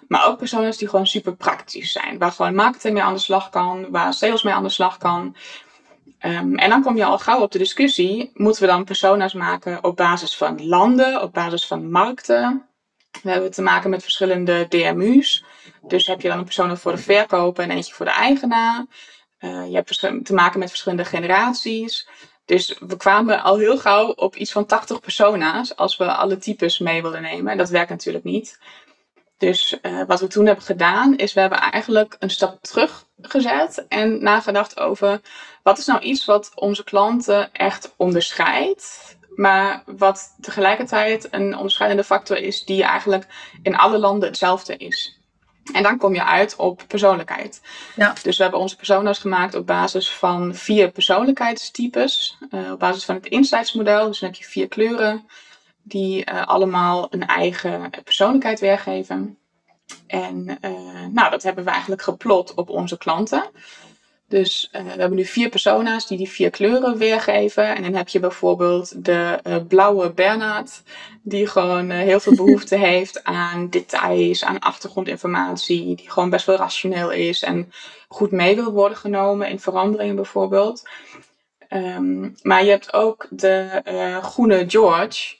Maar ook personas die gewoon super praktisch zijn. Waar gewoon marketing mee aan de slag kan, waar sales mee aan de slag kan. Um, en dan kom je al gauw op de discussie: moeten we dan persona's maken op basis van landen, op basis van markten? We hebben te maken met verschillende DMU's. Dus heb je dan een persona voor de verkoper en eentje voor de eigenaar. Uh, je hebt te maken met verschillende generaties. Dus we kwamen al heel gauw op iets van 80 persona's als we alle types mee wilden nemen. En dat werkt natuurlijk niet. Dus uh, wat we toen hebben gedaan, is we hebben eigenlijk een stap terug gezet en nagedacht over wat is nou iets wat onze klanten echt onderscheidt, maar wat tegelijkertijd een onderscheidende factor is die eigenlijk in alle landen hetzelfde is. En dan kom je uit op persoonlijkheid. Ja. Dus we hebben onze persona's gemaakt op basis van vier persoonlijkheidstypes. Uh, op basis van het insightsmodel. Dus dan heb je vier kleuren die uh, allemaal een eigen persoonlijkheid weergeven. En uh, nou, dat hebben we eigenlijk geplot op onze klanten. Dus uh, we hebben nu vier persona's die die vier kleuren weergeven. En dan heb je bijvoorbeeld de uh, blauwe Bernard, die gewoon uh, heel veel behoefte heeft aan details, aan achtergrondinformatie, die gewoon best wel rationeel is en goed mee wil worden genomen in veranderingen bijvoorbeeld. Um, maar je hebt ook de groene George,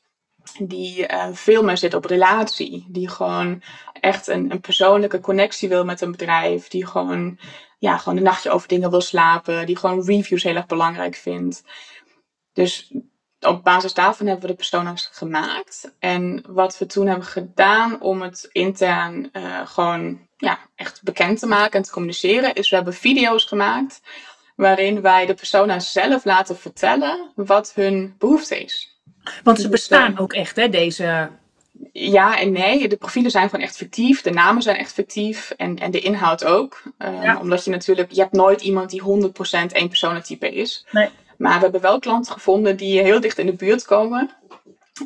die veel meer zit op relatie, die gewoon echt een, een persoonlijke connectie wil met een bedrijf, die gewoon ja, gewoon een nachtje over dingen wil slapen. Die gewoon reviews heel erg belangrijk vindt. Dus op basis daarvan hebben we de persona's gemaakt. En wat we toen hebben gedaan om het intern uh, gewoon ja, echt bekend te maken en te communiceren, is we hebben video's gemaakt waarin wij de persona's zelf laten vertellen wat hun behoefte is. Want ze dus, bestaan eh, ook echt, hè, deze ja en nee. De profielen zijn gewoon echt fictief. De namen zijn echt fictief. En, en de inhoud ook. Um, Omdat je natuurlijk, je hebt nooit iemand die 100% één personentype is. Nee. Maar we hebben wel klanten gevonden die heel dicht in de buurt komen.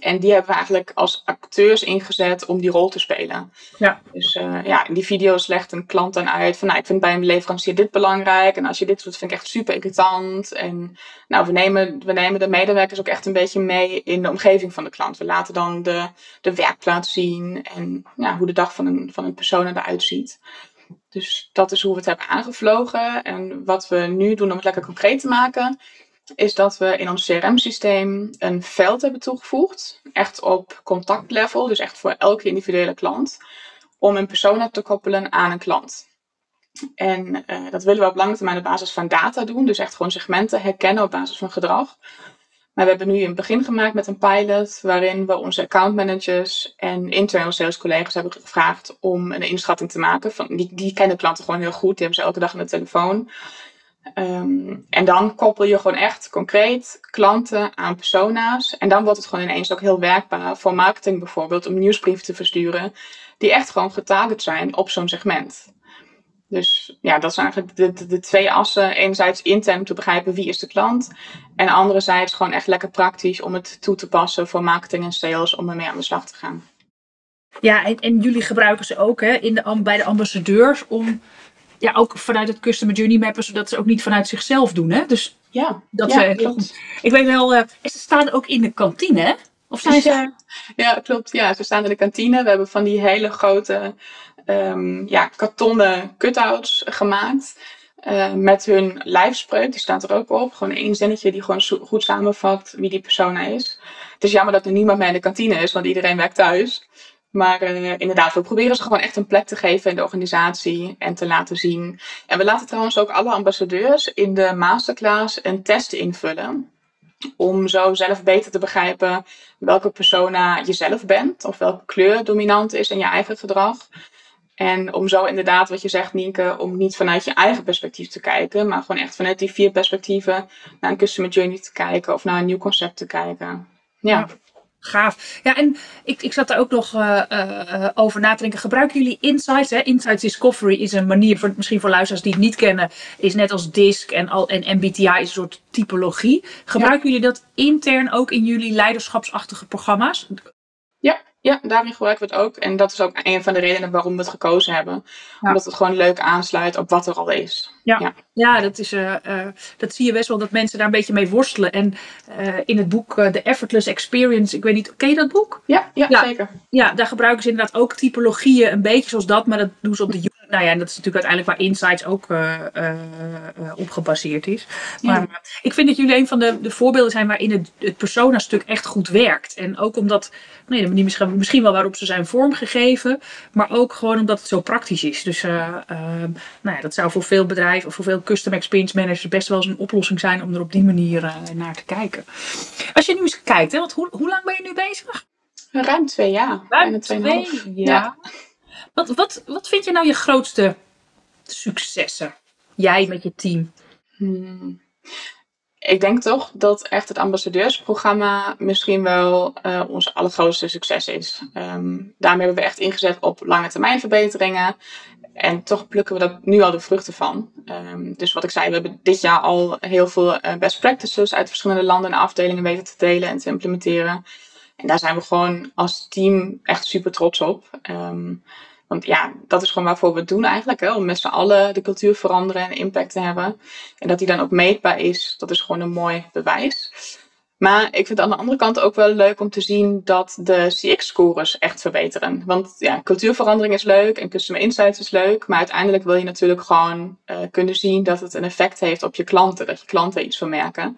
En die hebben we eigenlijk als acteurs ingezet om die rol te spelen. Ja. Dus uh, ja, in die video's legt een klant dan uit van, nou, ik vind bij een leverancier dit belangrijk. En als je dit doet, vind ik echt super irritant. En nou, we nemen, we nemen de medewerkers ook echt een beetje mee in de omgeving van de klant. We laten dan de, de werkplaats zien en ja, hoe de dag van een, van een persoon eruit ziet. Dus dat is hoe we het hebben aangevlogen. En wat we nu doen om het lekker concreet te maken, is dat we in ons CRM-systeem een veld hebben toegevoegd. Echt op contactlevel, dus echt voor elke individuele klant. Om een persona te koppelen aan een klant. En uh, dat willen we op lange termijn op basis van data doen. Dus echt gewoon segmenten herkennen op basis van gedrag. Maar we hebben nu een begin gemaakt met een pilot waarin we onze accountmanagers en internal sales collega's hebben gevraagd om een inschatting te maken. Van, die, die kennen klanten gewoon heel goed, die hebben ze elke dag aan de telefoon. Um, en dan koppel je gewoon echt concreet klanten aan persona's. En dan wordt het gewoon ineens ook heel werkbaar voor marketing bijvoorbeeld om nieuwsbrieven te versturen die echt gewoon getarget zijn op zo'n segment. Dus ja, dat zijn eigenlijk de, de, twee assen. Enerzijds intern te begrijpen wie is de klant. En anderzijds gewoon echt lekker praktisch om het toe te passen voor marketing en sales om ermee aan de slag te gaan. Ja, en, en jullie gebruiken ze ook hè, in de, bij de ambassadeurs om ja, ook vanuit het Customer Journey Mappen, zodat ze ook niet vanuit zichzelf doen. Hè? Dus ja, dat ja, klopt. Ik weet wel, uh, ze staan ook in de kantine, hè? Of zijn ze... Ja, klopt. Ja, ze staan in de kantine. We hebben van die hele grote um, ja, kartonnen cutouts gemaakt. Uh, met hun lijfspreuk, die staat er ook op. Gewoon één zinnetje die gewoon goed samenvat wie die persoon is. Het is jammer dat er niemand meer in de kantine is, want iedereen werkt thuis. Maar uh, inderdaad, we proberen ze gewoon echt een plek te geven in de organisatie en te laten zien. En we laten trouwens ook alle ambassadeurs in de masterclass een test invullen. Om zo zelf beter te begrijpen welke persona je zelf bent. Of welke kleur dominant is in je eigen gedrag. En om zo inderdaad, wat je zegt, Nienke, om niet vanuit je eigen perspectief te kijken, maar gewoon echt vanuit die vier perspectieven naar een customer journey te kijken of naar een nieuw concept te kijken. Ja. Gaaf. Ja, en ik, ik zat daar ook nog uh, uh, over na te denken. Gebruiken jullie Insights? Hè? Insights Discovery is een manier, voor, misschien voor luisteraars die het niet kennen, is net als DISC en, al, en MBTI is een soort typologie. Gebruiken jullie dat intern ook in jullie leiderschapsachtige programma's? Ja, daarin gebruiken we het ook. En dat is ook een van de redenen waarom we het gekozen hebben. Omdat het gewoon leuk aansluit op wat er al is. Ja, ja. dat, is, uh, uh, dat zie je best wel dat mensen daar een beetje mee worstelen. En uh, in het boek The Effortless Experience, ik weet niet, ken je dat boek? Ja, ja, ja, zeker. Ja, daar gebruiken ze inderdaad ook typologieën een beetje zoals dat. Maar dat doen ze op de nou ja, en dat is natuurlijk uiteindelijk waar Insights ook uh, uh, op gebaseerd is. Maar ja. ik vind dat jullie een van de, de voorbeelden zijn waarin het, het persona-stuk echt goed werkt. En ook omdat, nee, de manier misschien, misschien wel waarop ze zijn vormgegeven, maar ook gewoon omdat het zo praktisch is. Dus uh, nou ja, dat zou voor veel bedrijven of voor veel custom experience managers best wel eens een oplossing zijn om er op die manier naar te kijken. Als je nu eens kijkt, hè, want hoe, hoe lang ben je nu bezig? Ruim twee jaar. Ruim twee, twee jaar. Wat, wat, wat vind je nou je grootste successen? Jij met je team? Hmm. Ik denk toch dat echt het ambassadeursprogramma misschien wel uh, ons allergrootste succes is. Um, daarmee hebben we echt ingezet op lange termijn verbeteringen. En toch plukken we dat nu al de vruchten van. Um, dus wat ik zei, we hebben dit jaar al heel veel uh, best practices uit verschillende landen en afdelingen weten te delen en te implementeren. En daar zijn we gewoon als team echt super trots op. Um, want ja, dat is gewoon waarvoor we het doen eigenlijk. Hè? Om met z'n allen de cultuur veranderen en impact te hebben. En dat die dan ook meetbaar is, dat is gewoon een mooi bewijs. Maar ik vind het aan de andere kant ook wel leuk om te zien dat de CX-scores echt verbeteren. Want ja, cultuurverandering is leuk en customer insights is leuk. Maar uiteindelijk wil je natuurlijk gewoon uh, kunnen zien dat het een effect heeft op je klanten. Dat je klanten iets van merken.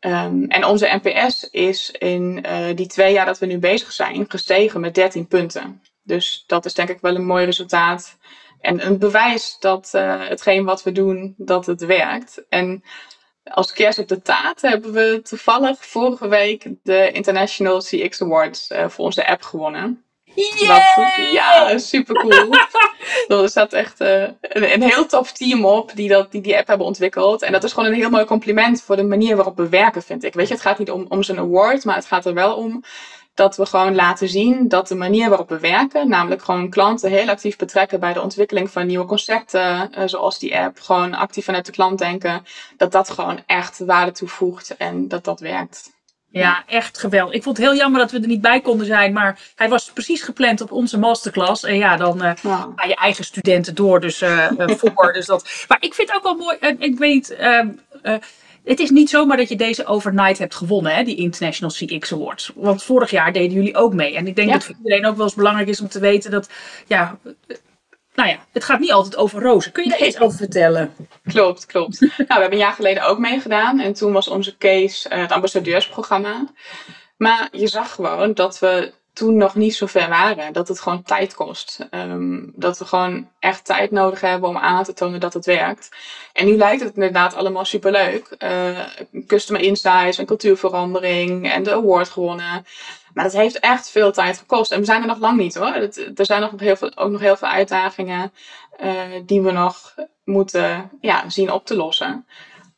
Um, en onze NPS is in uh, die twee jaar dat we nu bezig zijn gestegen met 13 punten. Dus dat is denk ik wel een mooi resultaat. En een bewijs dat uh, hetgeen wat we doen, dat het werkt. En als kerst op de taart hebben we toevallig vorige week de International CX Awards uh, voor onze app gewonnen. Yay! ja, super cool. er staat echt uh, een, een, heel tof team op die, dat, die die app hebben ontwikkeld. En dat is gewoon een heel mooi compliment voor de manier waarop we werken, vind ik. Weet je, het gaat niet om, om zijn award, maar het gaat er wel om dat we gewoon laten zien dat de manier waarop we werken, namelijk gewoon klanten heel actief betrekken bij de ontwikkeling van nieuwe concepten, uh, zoals die app, gewoon actief vanuit de klant denken, dat dat gewoon echt waarde toevoegt en dat dat werkt. Ja, echt geweldig. Ik vond het heel jammer dat we er niet bij konden zijn, maar hij was precies gepland op onze masterclass. En ja, dan uh, ja. aan je eigen studenten door, dus uh, voor. dus dat. Maar ik vind het ook wel mooi, ik weet het is niet zomaar dat je deze overnight hebt gewonnen, hè, die International CX Awards. Want vorig jaar deden jullie ook mee. En ik denk ja. dat voor iedereen ook wel eens belangrijk is om te weten dat, ja, nou ja, het gaat niet altijd over rozen. Kun je daar nee. iets over vertellen? Klopt, klopt. nou, we hebben een jaar geleden ook meegedaan. En toen was onze case uh, het ambassadeursprogramma. Maar je zag gewoon dat we toen nog niet zo ver waren. Dat het gewoon tijd kost. Um, dat we gewoon echt tijd nodig hebben om aan te tonen dat het werkt. En nu lijkt het inderdaad allemaal superleuk. Uh, customer insights en cultuurverandering en de award gewonnen. Maar dat heeft echt veel tijd gekost. En we zijn er nog lang niet hoor. Er zijn nog heel veel, ook nog heel veel uitdagingen uh, die we nog moeten ja, zien op te lossen.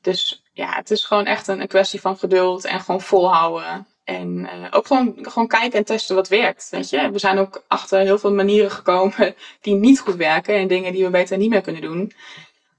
Dus ja, het is gewoon echt een kwestie van geduld en gewoon volhouden. En uh, ook gewoon, gewoon kijken en testen wat werkt. Weet je? We zijn ook achter heel veel manieren gekomen die niet goed werken en dingen die we beter niet meer kunnen doen.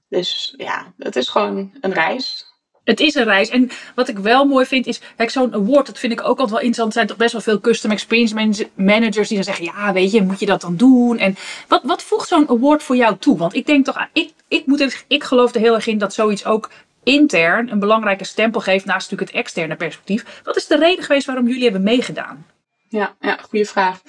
Dus ja, het is gewoon een reis. Het is een reis. En wat ik wel mooi vind is, kijk, zo'n award, dat vind ik ook altijd wel interessant. Er zijn toch best wel veel custom experience managers die dan zeggen, ja, weet je, moet je dat dan doen? En wat, wat voegt zo'n award voor jou toe? Want ik denk toch, ik, ik, moet ik geloof er heel erg in dat zoiets ook intern een belangrijke stempel geeft naast natuurlijk het externe perspectief. Wat is de reden geweest waarom jullie hebben meegedaan? Ja, ja goede vraag.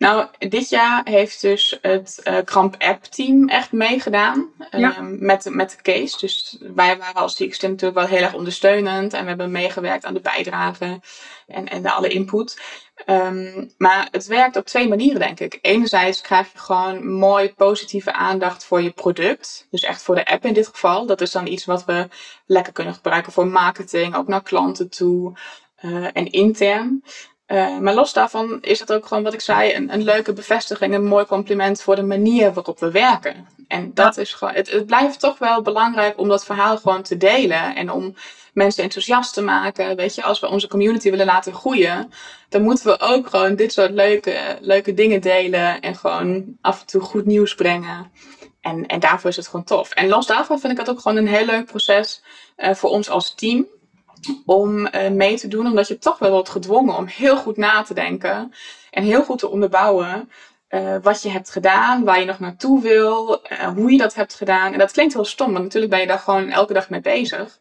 Nou, dit jaar heeft dus het uh, Kramp App team echt meegedaan Ja. ehm, met, met de case. Dus wij waren als team natuurlijk wel heel erg ondersteunend en we hebben meegewerkt aan de bijdrage en, en de alle input. Ehm, maar het werkt op twee manieren, denk ik. Enerzijds krijg je gewoon mooi positieve aandacht voor je product. Dus echt voor de app in dit geval. Dat is dan iets wat we lekker kunnen gebruiken voor marketing, ook naar klanten toe eh, en intern. Uh, maar los daarvan is het ook gewoon wat ik zei, een, een, leuke bevestiging, een mooi compliment voor de manier waarop we werken. En dat is gewoon, het, het, blijft toch wel belangrijk om dat verhaal gewoon te delen en om mensen enthousiast te maken. Weet je, als we onze community willen laten groeien, dan moeten we ook gewoon dit soort leuke, leuke dingen delen en gewoon af en toe goed nieuws brengen. En, en daarvoor is het gewoon tof. En los daarvan vind ik het ook gewoon een heel leuk proces uh, voor ons als team om uh, mee te doen, omdat je toch wel wordt gedwongen om heel goed na te denken en heel goed te onderbouwen uh, wat je hebt gedaan, waar je nog naartoe wil, uh, hoe je dat hebt gedaan. En dat klinkt heel stom, want natuurlijk ben je daar gewoon elke dag mee bezig.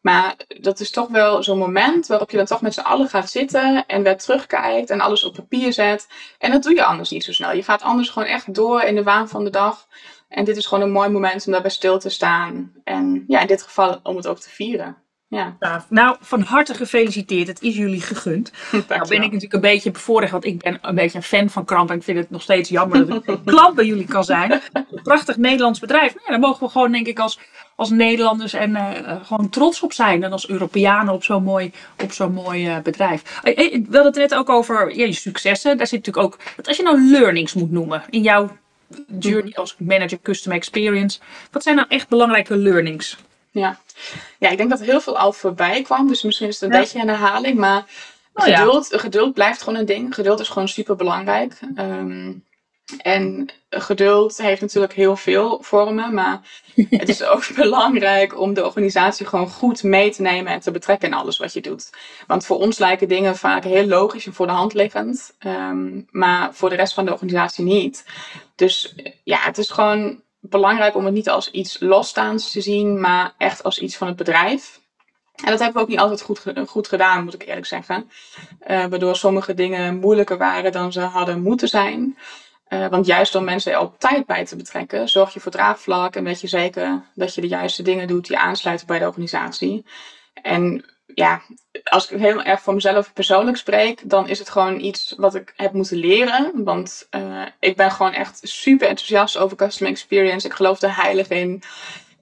Maar dat is toch wel zo'n moment waarop je dan toch met z'n allen gaat zitten en weer terugkijkt en alles op papier zet. En dat doe je anders niet zo snel. Je gaat anders gewoon echt door in de waan van de dag. En dit is gewoon een mooi moment om daarbij stil te staan. En ja, in dit geval om het ook te vieren. Ja. Nou, van harte gefeliciteerd. Het is jullie gegund. nou ben ik natuurlijk een beetje bevoorrecht, want ik ben een beetje een fan van Kramp. En ik vind het nog steeds jammer dat ik een klant bij jullie kan zijn. Een prachtig Nederlands bedrijf. Nou, daar mogen we gewoon, denk ik, als, als Nederlanders en uh, gewoon trots op zijn. En als Europeanen op zo'n mooi, op zo'n mooi uh, bedrijf. Ik wilde het net ook over ja, je successen. Daar zit natuurlijk ook, als je nou learnings moet noemen in jouw journey als manager customer experience. Wat zijn nou echt belangrijke learnings? Ja. ja, ik denk dat heel veel al voorbij kwam. Dus misschien is het een ja. beetje een herhaling. Maar Oh, geduld, geduld blijft gewoon een ding. Geduld is gewoon super belangrijk. Um, en geduld heeft natuurlijk heel veel vormen. Maar het is ook belangrijk om de organisatie gewoon goed mee te nemen en te betrekken in alles wat je doet. Want voor ons lijken dingen vaak heel logisch en voor de hand liggend. Um, maar voor de rest van de organisatie niet. Dus ja, het is gewoon belangrijk om het niet als iets losstaands te zien, maar echt als iets van het bedrijf. En dat hebben we ook niet altijd goed, goed gedaan, moet ik eerlijk zeggen. Uh, waardoor sommige dingen moeilijker waren dan ze hadden moeten zijn. Uh, want juist door mensen er op tijd bij te betrekken, zorg je voor draagvlak en weet je zeker dat je de juiste dingen doet die aansluiten bij de organisatie. En ja, als ik heel erg voor mezelf persoonlijk spreek, dan is het gewoon iets wat ik heb moeten leren. Want uh, ik ben gewoon echt super enthousiast over customer experience. Ik geloof er heilig in.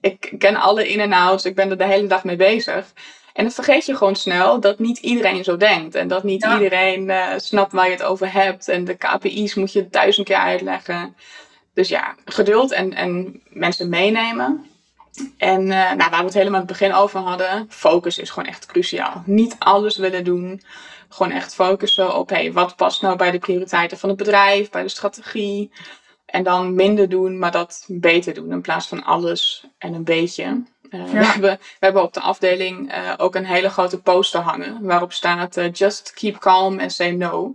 Ik ken alle in- en outs. Ik ben er de hele dag mee bezig. En dan vergeet je gewoon snel dat niet iedereen zo denkt. En dat niet Ja. iedereen uh, snapt waar je het over hebt. En de KPI's moet je duizend keer uitleggen. Dus ja, geduld en, en mensen meenemen. En uh, nou, waar we het helemaal aan het begin over hadden, focus is gewoon echt cruciaal. Niet alles willen doen. Gewoon echt focussen op hey, wat past nou bij de prioriteiten van het bedrijf, bij de strategie. En dan minder doen, maar dat beter doen in plaats van alles en een beetje. Uh, Ja. we, hebben, we hebben op de afdeling uh, ook een hele grote poster hangen waarop staat just keep calm and say no.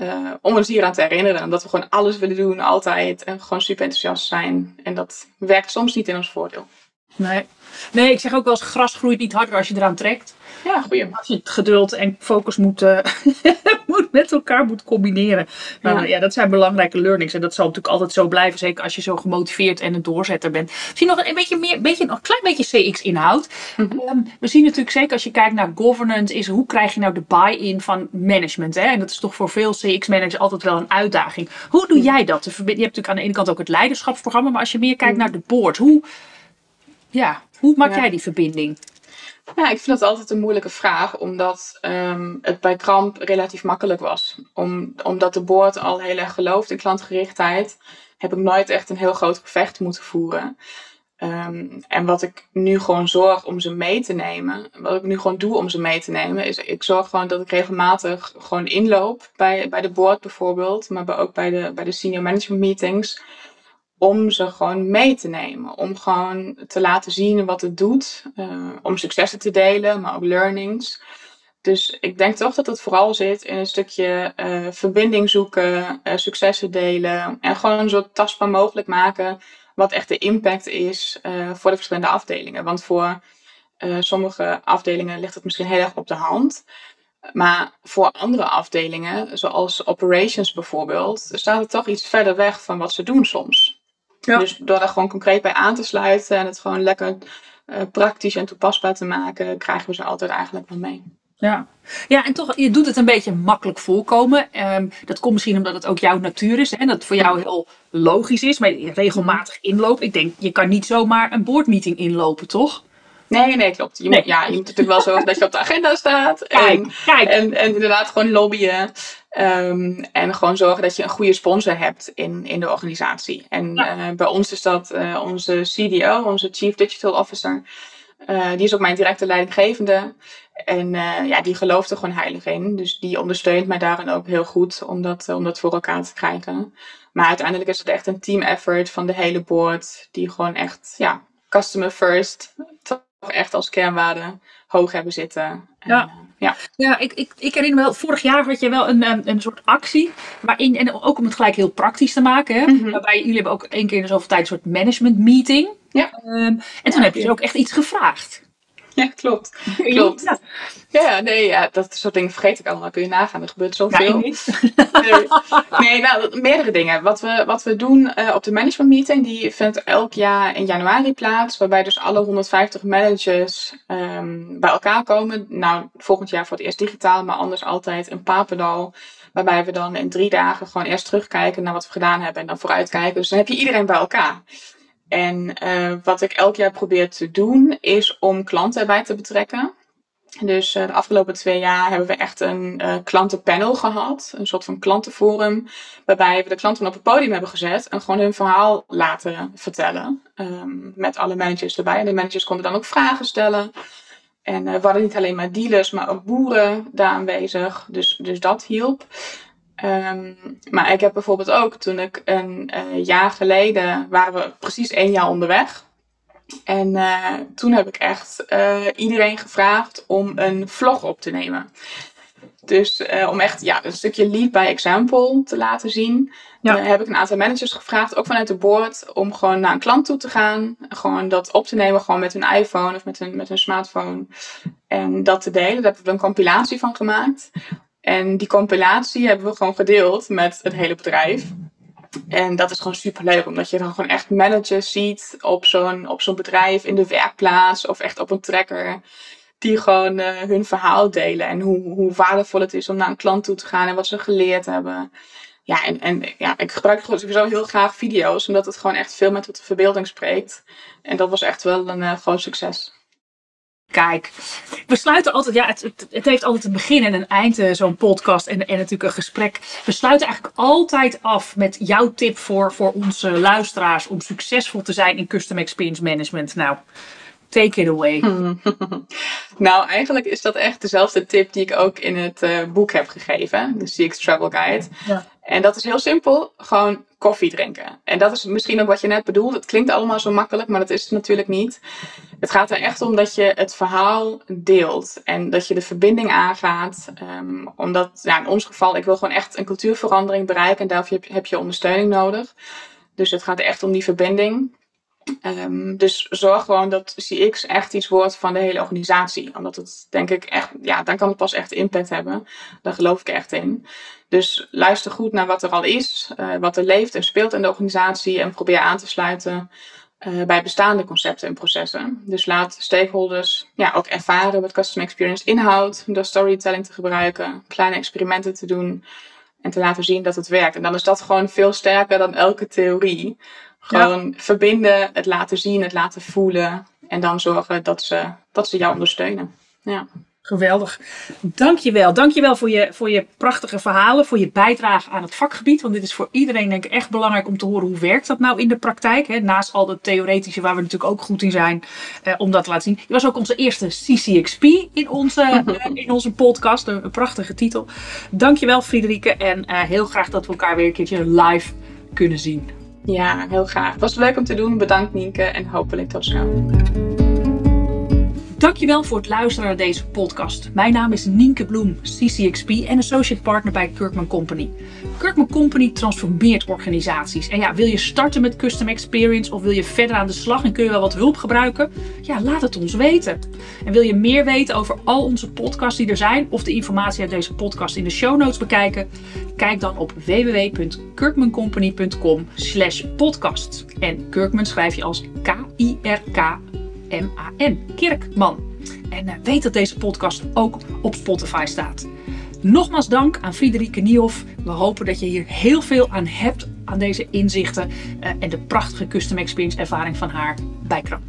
Uh, om ons hier aan te herinneren dat we gewoon alles willen doen, altijd. En gewoon super enthousiast zijn. En dat werkt soms niet in ons voordeel. Nee. nee, ik zeg ook wel eens, gras groeit niet harder als je eraan trekt. Ja, goeie. Als je het geduld en focus moet, eh, moet met elkaar moet combineren. Nou, Ja. ja. dat zijn belangrijke learnings. En dat zal natuurlijk altijd zo blijven. Zeker als je zo gemotiveerd en een doorzetter bent. Misschien nog een beetje meer, beetje, nog een klein beetje CX-inhoud. Mhm. Ehm, we zien natuurlijk zeker als je kijkt naar governance, is hoe krijg je nou de buy-in van management? Hè? En dat is toch voor veel CX-managers altijd wel een uitdaging. Hoe doe jij dat? Je hebt natuurlijk aan de ene kant ook het leiderschapsprogramma, maar als je meer kijkt Mhm. naar de board, hoe, ja, hoe maak Ja. jij die verbinding? Ja, ik vind dat altijd een moeilijke vraag, omdat um, het bij Kramp relatief makkelijk was. Om, omdat de board al heel erg gelooft in klantgerichtheid, heb ik nooit echt een heel groot gevecht moeten voeren. Um, en wat ik nu gewoon zorg om ze mee te nemen, wat ik nu gewoon doe om ze mee te nemen, is ik zorg gewoon dat ik regelmatig gewoon inloop bij, bij de board bijvoorbeeld, maar ook bij de, bij de senior management meetings om ze gewoon mee te nemen. Om gewoon te laten zien wat het doet. Uh, om successen te delen, maar ook learnings. Dus ik denk toch dat het vooral zit in een stukje uh, verbinding zoeken, uh, successen delen. En gewoon zo tastbaar mogelijk maken wat echt de impact is voor de verschillende afdelingen. Want voor sommige afdelingen ligt het misschien heel erg op de hand. Maar voor andere afdelingen, zoals operations bijvoorbeeld, staat het toch iets verder weg van wat ze doen soms. Ja. Dus door daar gewoon concreet bij aan te sluiten en het gewoon lekker eh, praktisch en toepasbaar te maken, krijgen we ze altijd eigenlijk wel mee. Ja. ja, en toch, je doet het een beetje makkelijk voorkomen. Ehm, dat komt misschien omdat het ook jouw natuur is. En dat het voor jou heel logisch is. Maar regelmatig inloopt. Ik denk, je kan niet zomaar een boardmeeting inlopen, toch? Nee, nee, klopt. Je, Nee. Moet, ja, je moet natuurlijk wel zorgen dat je op de agenda staat. Kijk, En, kijk. en, en inderdaad gewoon lobbyen. Ehm, en gewoon zorgen dat je een goede sponsor hebt in, in de organisatie. En Ja. eh, bij ons is dat eh, onze CDO, onze Chief Digital Officer. Eh, die is ook mijn directe leidinggevende. En ja, die gelooft er gewoon heilig in. Dus die ondersteunt mij daarin ook heel goed om dat, om dat voor elkaar te krijgen. Maar uiteindelijk is het echt een team effort van de hele board. Die gewoon echt, ja, customer first. Toch echt als kernwaarde hoog hebben zitten. En, Ja. Ja. Ja, ik, ik, ik herinner me wel, vorig jaar had je wel een, een, een soort actie. Waarin, en ook om het gelijk heel praktisch te maken. Hè, Mhm. Waarbij jullie hebben ook één keer in de zoveel tijd een soort management meeting. Ja. Ehm, en toen Ja, heb je ook echt iets gevraagd. ja, klopt. Klopt. Ja, Ja, nee, ja, dat soort dingen vergeet ik allemaal. Kun je nagaan, er gebeurt zoveel. niet. Nee, nee nou, meerdere dingen. Wat we, wat we doen eh, op de management meeting, die vindt elk jaar in januari plaats. Waarbij dus alle 150 managers ehm, bij elkaar komen. Nou, volgend jaar voor het eerst digitaal, maar anders altijd in Papendal. Waarbij we dan in drie dagen gewoon eerst terugkijken naar wat we gedaan hebben en dan vooruitkijken. Dus dan heb je iedereen bij elkaar. En eh, wat ik elk jaar probeer te doen, is om klanten erbij te betrekken. Dus eh, de afgelopen twee jaar hebben we echt een eh, klantenpanel gehad. Een soort van klantenforum. Waarbij we de klanten op het podium hebben gezet. En gewoon hun verhaal laten vertellen. ehm, met alle managers erbij. En de managers konden dan ook vragen stellen. En we hadden niet alleen maar dealers, maar ook boeren daar aanwezig. Dus, dus dat hielp. Ehm, maar ik heb bijvoorbeeld ook toen ik een eh, jaar geleden, waren we precies één jaar onderweg. En eh, toen heb ik echt eh, iedereen gevraagd om een vlog op te nemen. Dus om echt ja, een stukje lead by example te laten zien. Ja. heb ik een aantal managers gevraagd, ook vanuit de board, om gewoon naar een klant toe te gaan. Gewoon dat op te nemen, gewoon met hun iPhone of met hun, met hun smartphone. En dat te delen. Daar hebben we een compilatie van gemaakt. En die compilatie hebben we gewoon gedeeld met het hele bedrijf. En dat is gewoon super leuk, omdat je dan gewoon echt managers ziet op zo'n, op zo'n bedrijf, in de werkplaats of echt op een trekker. Die gewoon eh, hun verhaal delen en hoe, hoe waardevol het is om naar een klant toe te gaan en wat ze geleerd hebben. Ja, en, en ja, ik gebruik sowieso heel graag video's, omdat het gewoon echt veel met de verbeelding spreekt. En dat was echt wel een eh, groot succes. Kijk, we sluiten altijd, ja, het, het, het heeft altijd een begin en een eind, eh, zo'n podcast en, en natuurlijk een gesprek. We sluiten eigenlijk altijd af met jouw tip voor, voor onze luisteraars om succesvol te zijn in Custom Experience Management. Nou, take it away. Nou, eigenlijk is dat echt dezelfde tip die ik ook in het eh, boek heb gegeven, de CX Travel Guide. Ja. En dat is heel simpel, gewoon koffie drinken. En dat is misschien ook wat je net bedoelt. Het klinkt allemaal zo makkelijk, maar dat is het natuurlijk niet. Het gaat er echt om dat je het verhaal deelt en dat je de verbinding aangaat. Ehm, omdat, ja, in ons geval, ik wil gewoon echt een cultuurverandering bereiken en daarvoor heb je, heb je ondersteuning nodig. Dus het gaat echt om die verbinding. Ehm, dus zorg gewoon dat CX echt iets wordt van de hele organisatie. Omdat het denk ik echt, ja, dan kan het pas echt impact hebben. Daar geloof ik echt in. Dus luister goed naar wat er al is, eh, wat er leeft en speelt in de organisatie. En probeer aan te sluiten eh, bij bestaande concepten en processen. Dus laat stakeholders ja, ook ervaren wat customer experience inhoudt. Door storytelling te gebruiken, kleine experimenten te doen. En te laten zien dat het werkt. En dan is dat gewoon veel sterker dan elke theorie. Gewoon verbinden, het laten zien, het laten voelen. En dan zorgen dat ze, dat ze jou ondersteunen. Ja. Geweldig. Dankjewel. Dankjewel voor je, voor je prachtige verhalen, voor je bijdrage aan het vakgebied. Want dit is voor iedereen denk ik echt belangrijk om te horen hoe werkt dat nou in de praktijk. Hè? Naast al het theoretische waar we natuurlijk ook goed in zijn, eh, om dat te laten zien. Je was ook onze eerste CCXP in onze, eh, in onze podcast. Een, een prachtige titel. Dankjewel Friederike en eh, heel graag dat we elkaar weer een keertje live kunnen zien. ja, heel graag. Was leuk om te doen. Bedankt Nienke en hopelijk tot snel. Dankjewel voor het luisteren naar deze podcast. Mijn naam is Nienke Bloem, CCXP en Associate Partner bij Kirkman Company. Kirkman Company transformeert organisaties. En ja, wil je starten met Custom Experience of wil je verder aan de slag en kun je wel wat hulp gebruiken? Ja, laat het ons weten. En wil je meer weten over al onze podcasts die er zijn of de informatie uit deze podcast in de show notes bekijken? Kijk dan op www.kirkmancompany.com slash podcast. En Kirkman schrijf je als K-I-R-K Kerkman En eh, weet dat deze podcast ook op Spotify staat. Nogmaals dank aan Friederike Niehoff. We hopen dat je hier heel veel aan hebt aan deze inzichten eh, en de prachtige custom experience ervaring van haar bij Kram.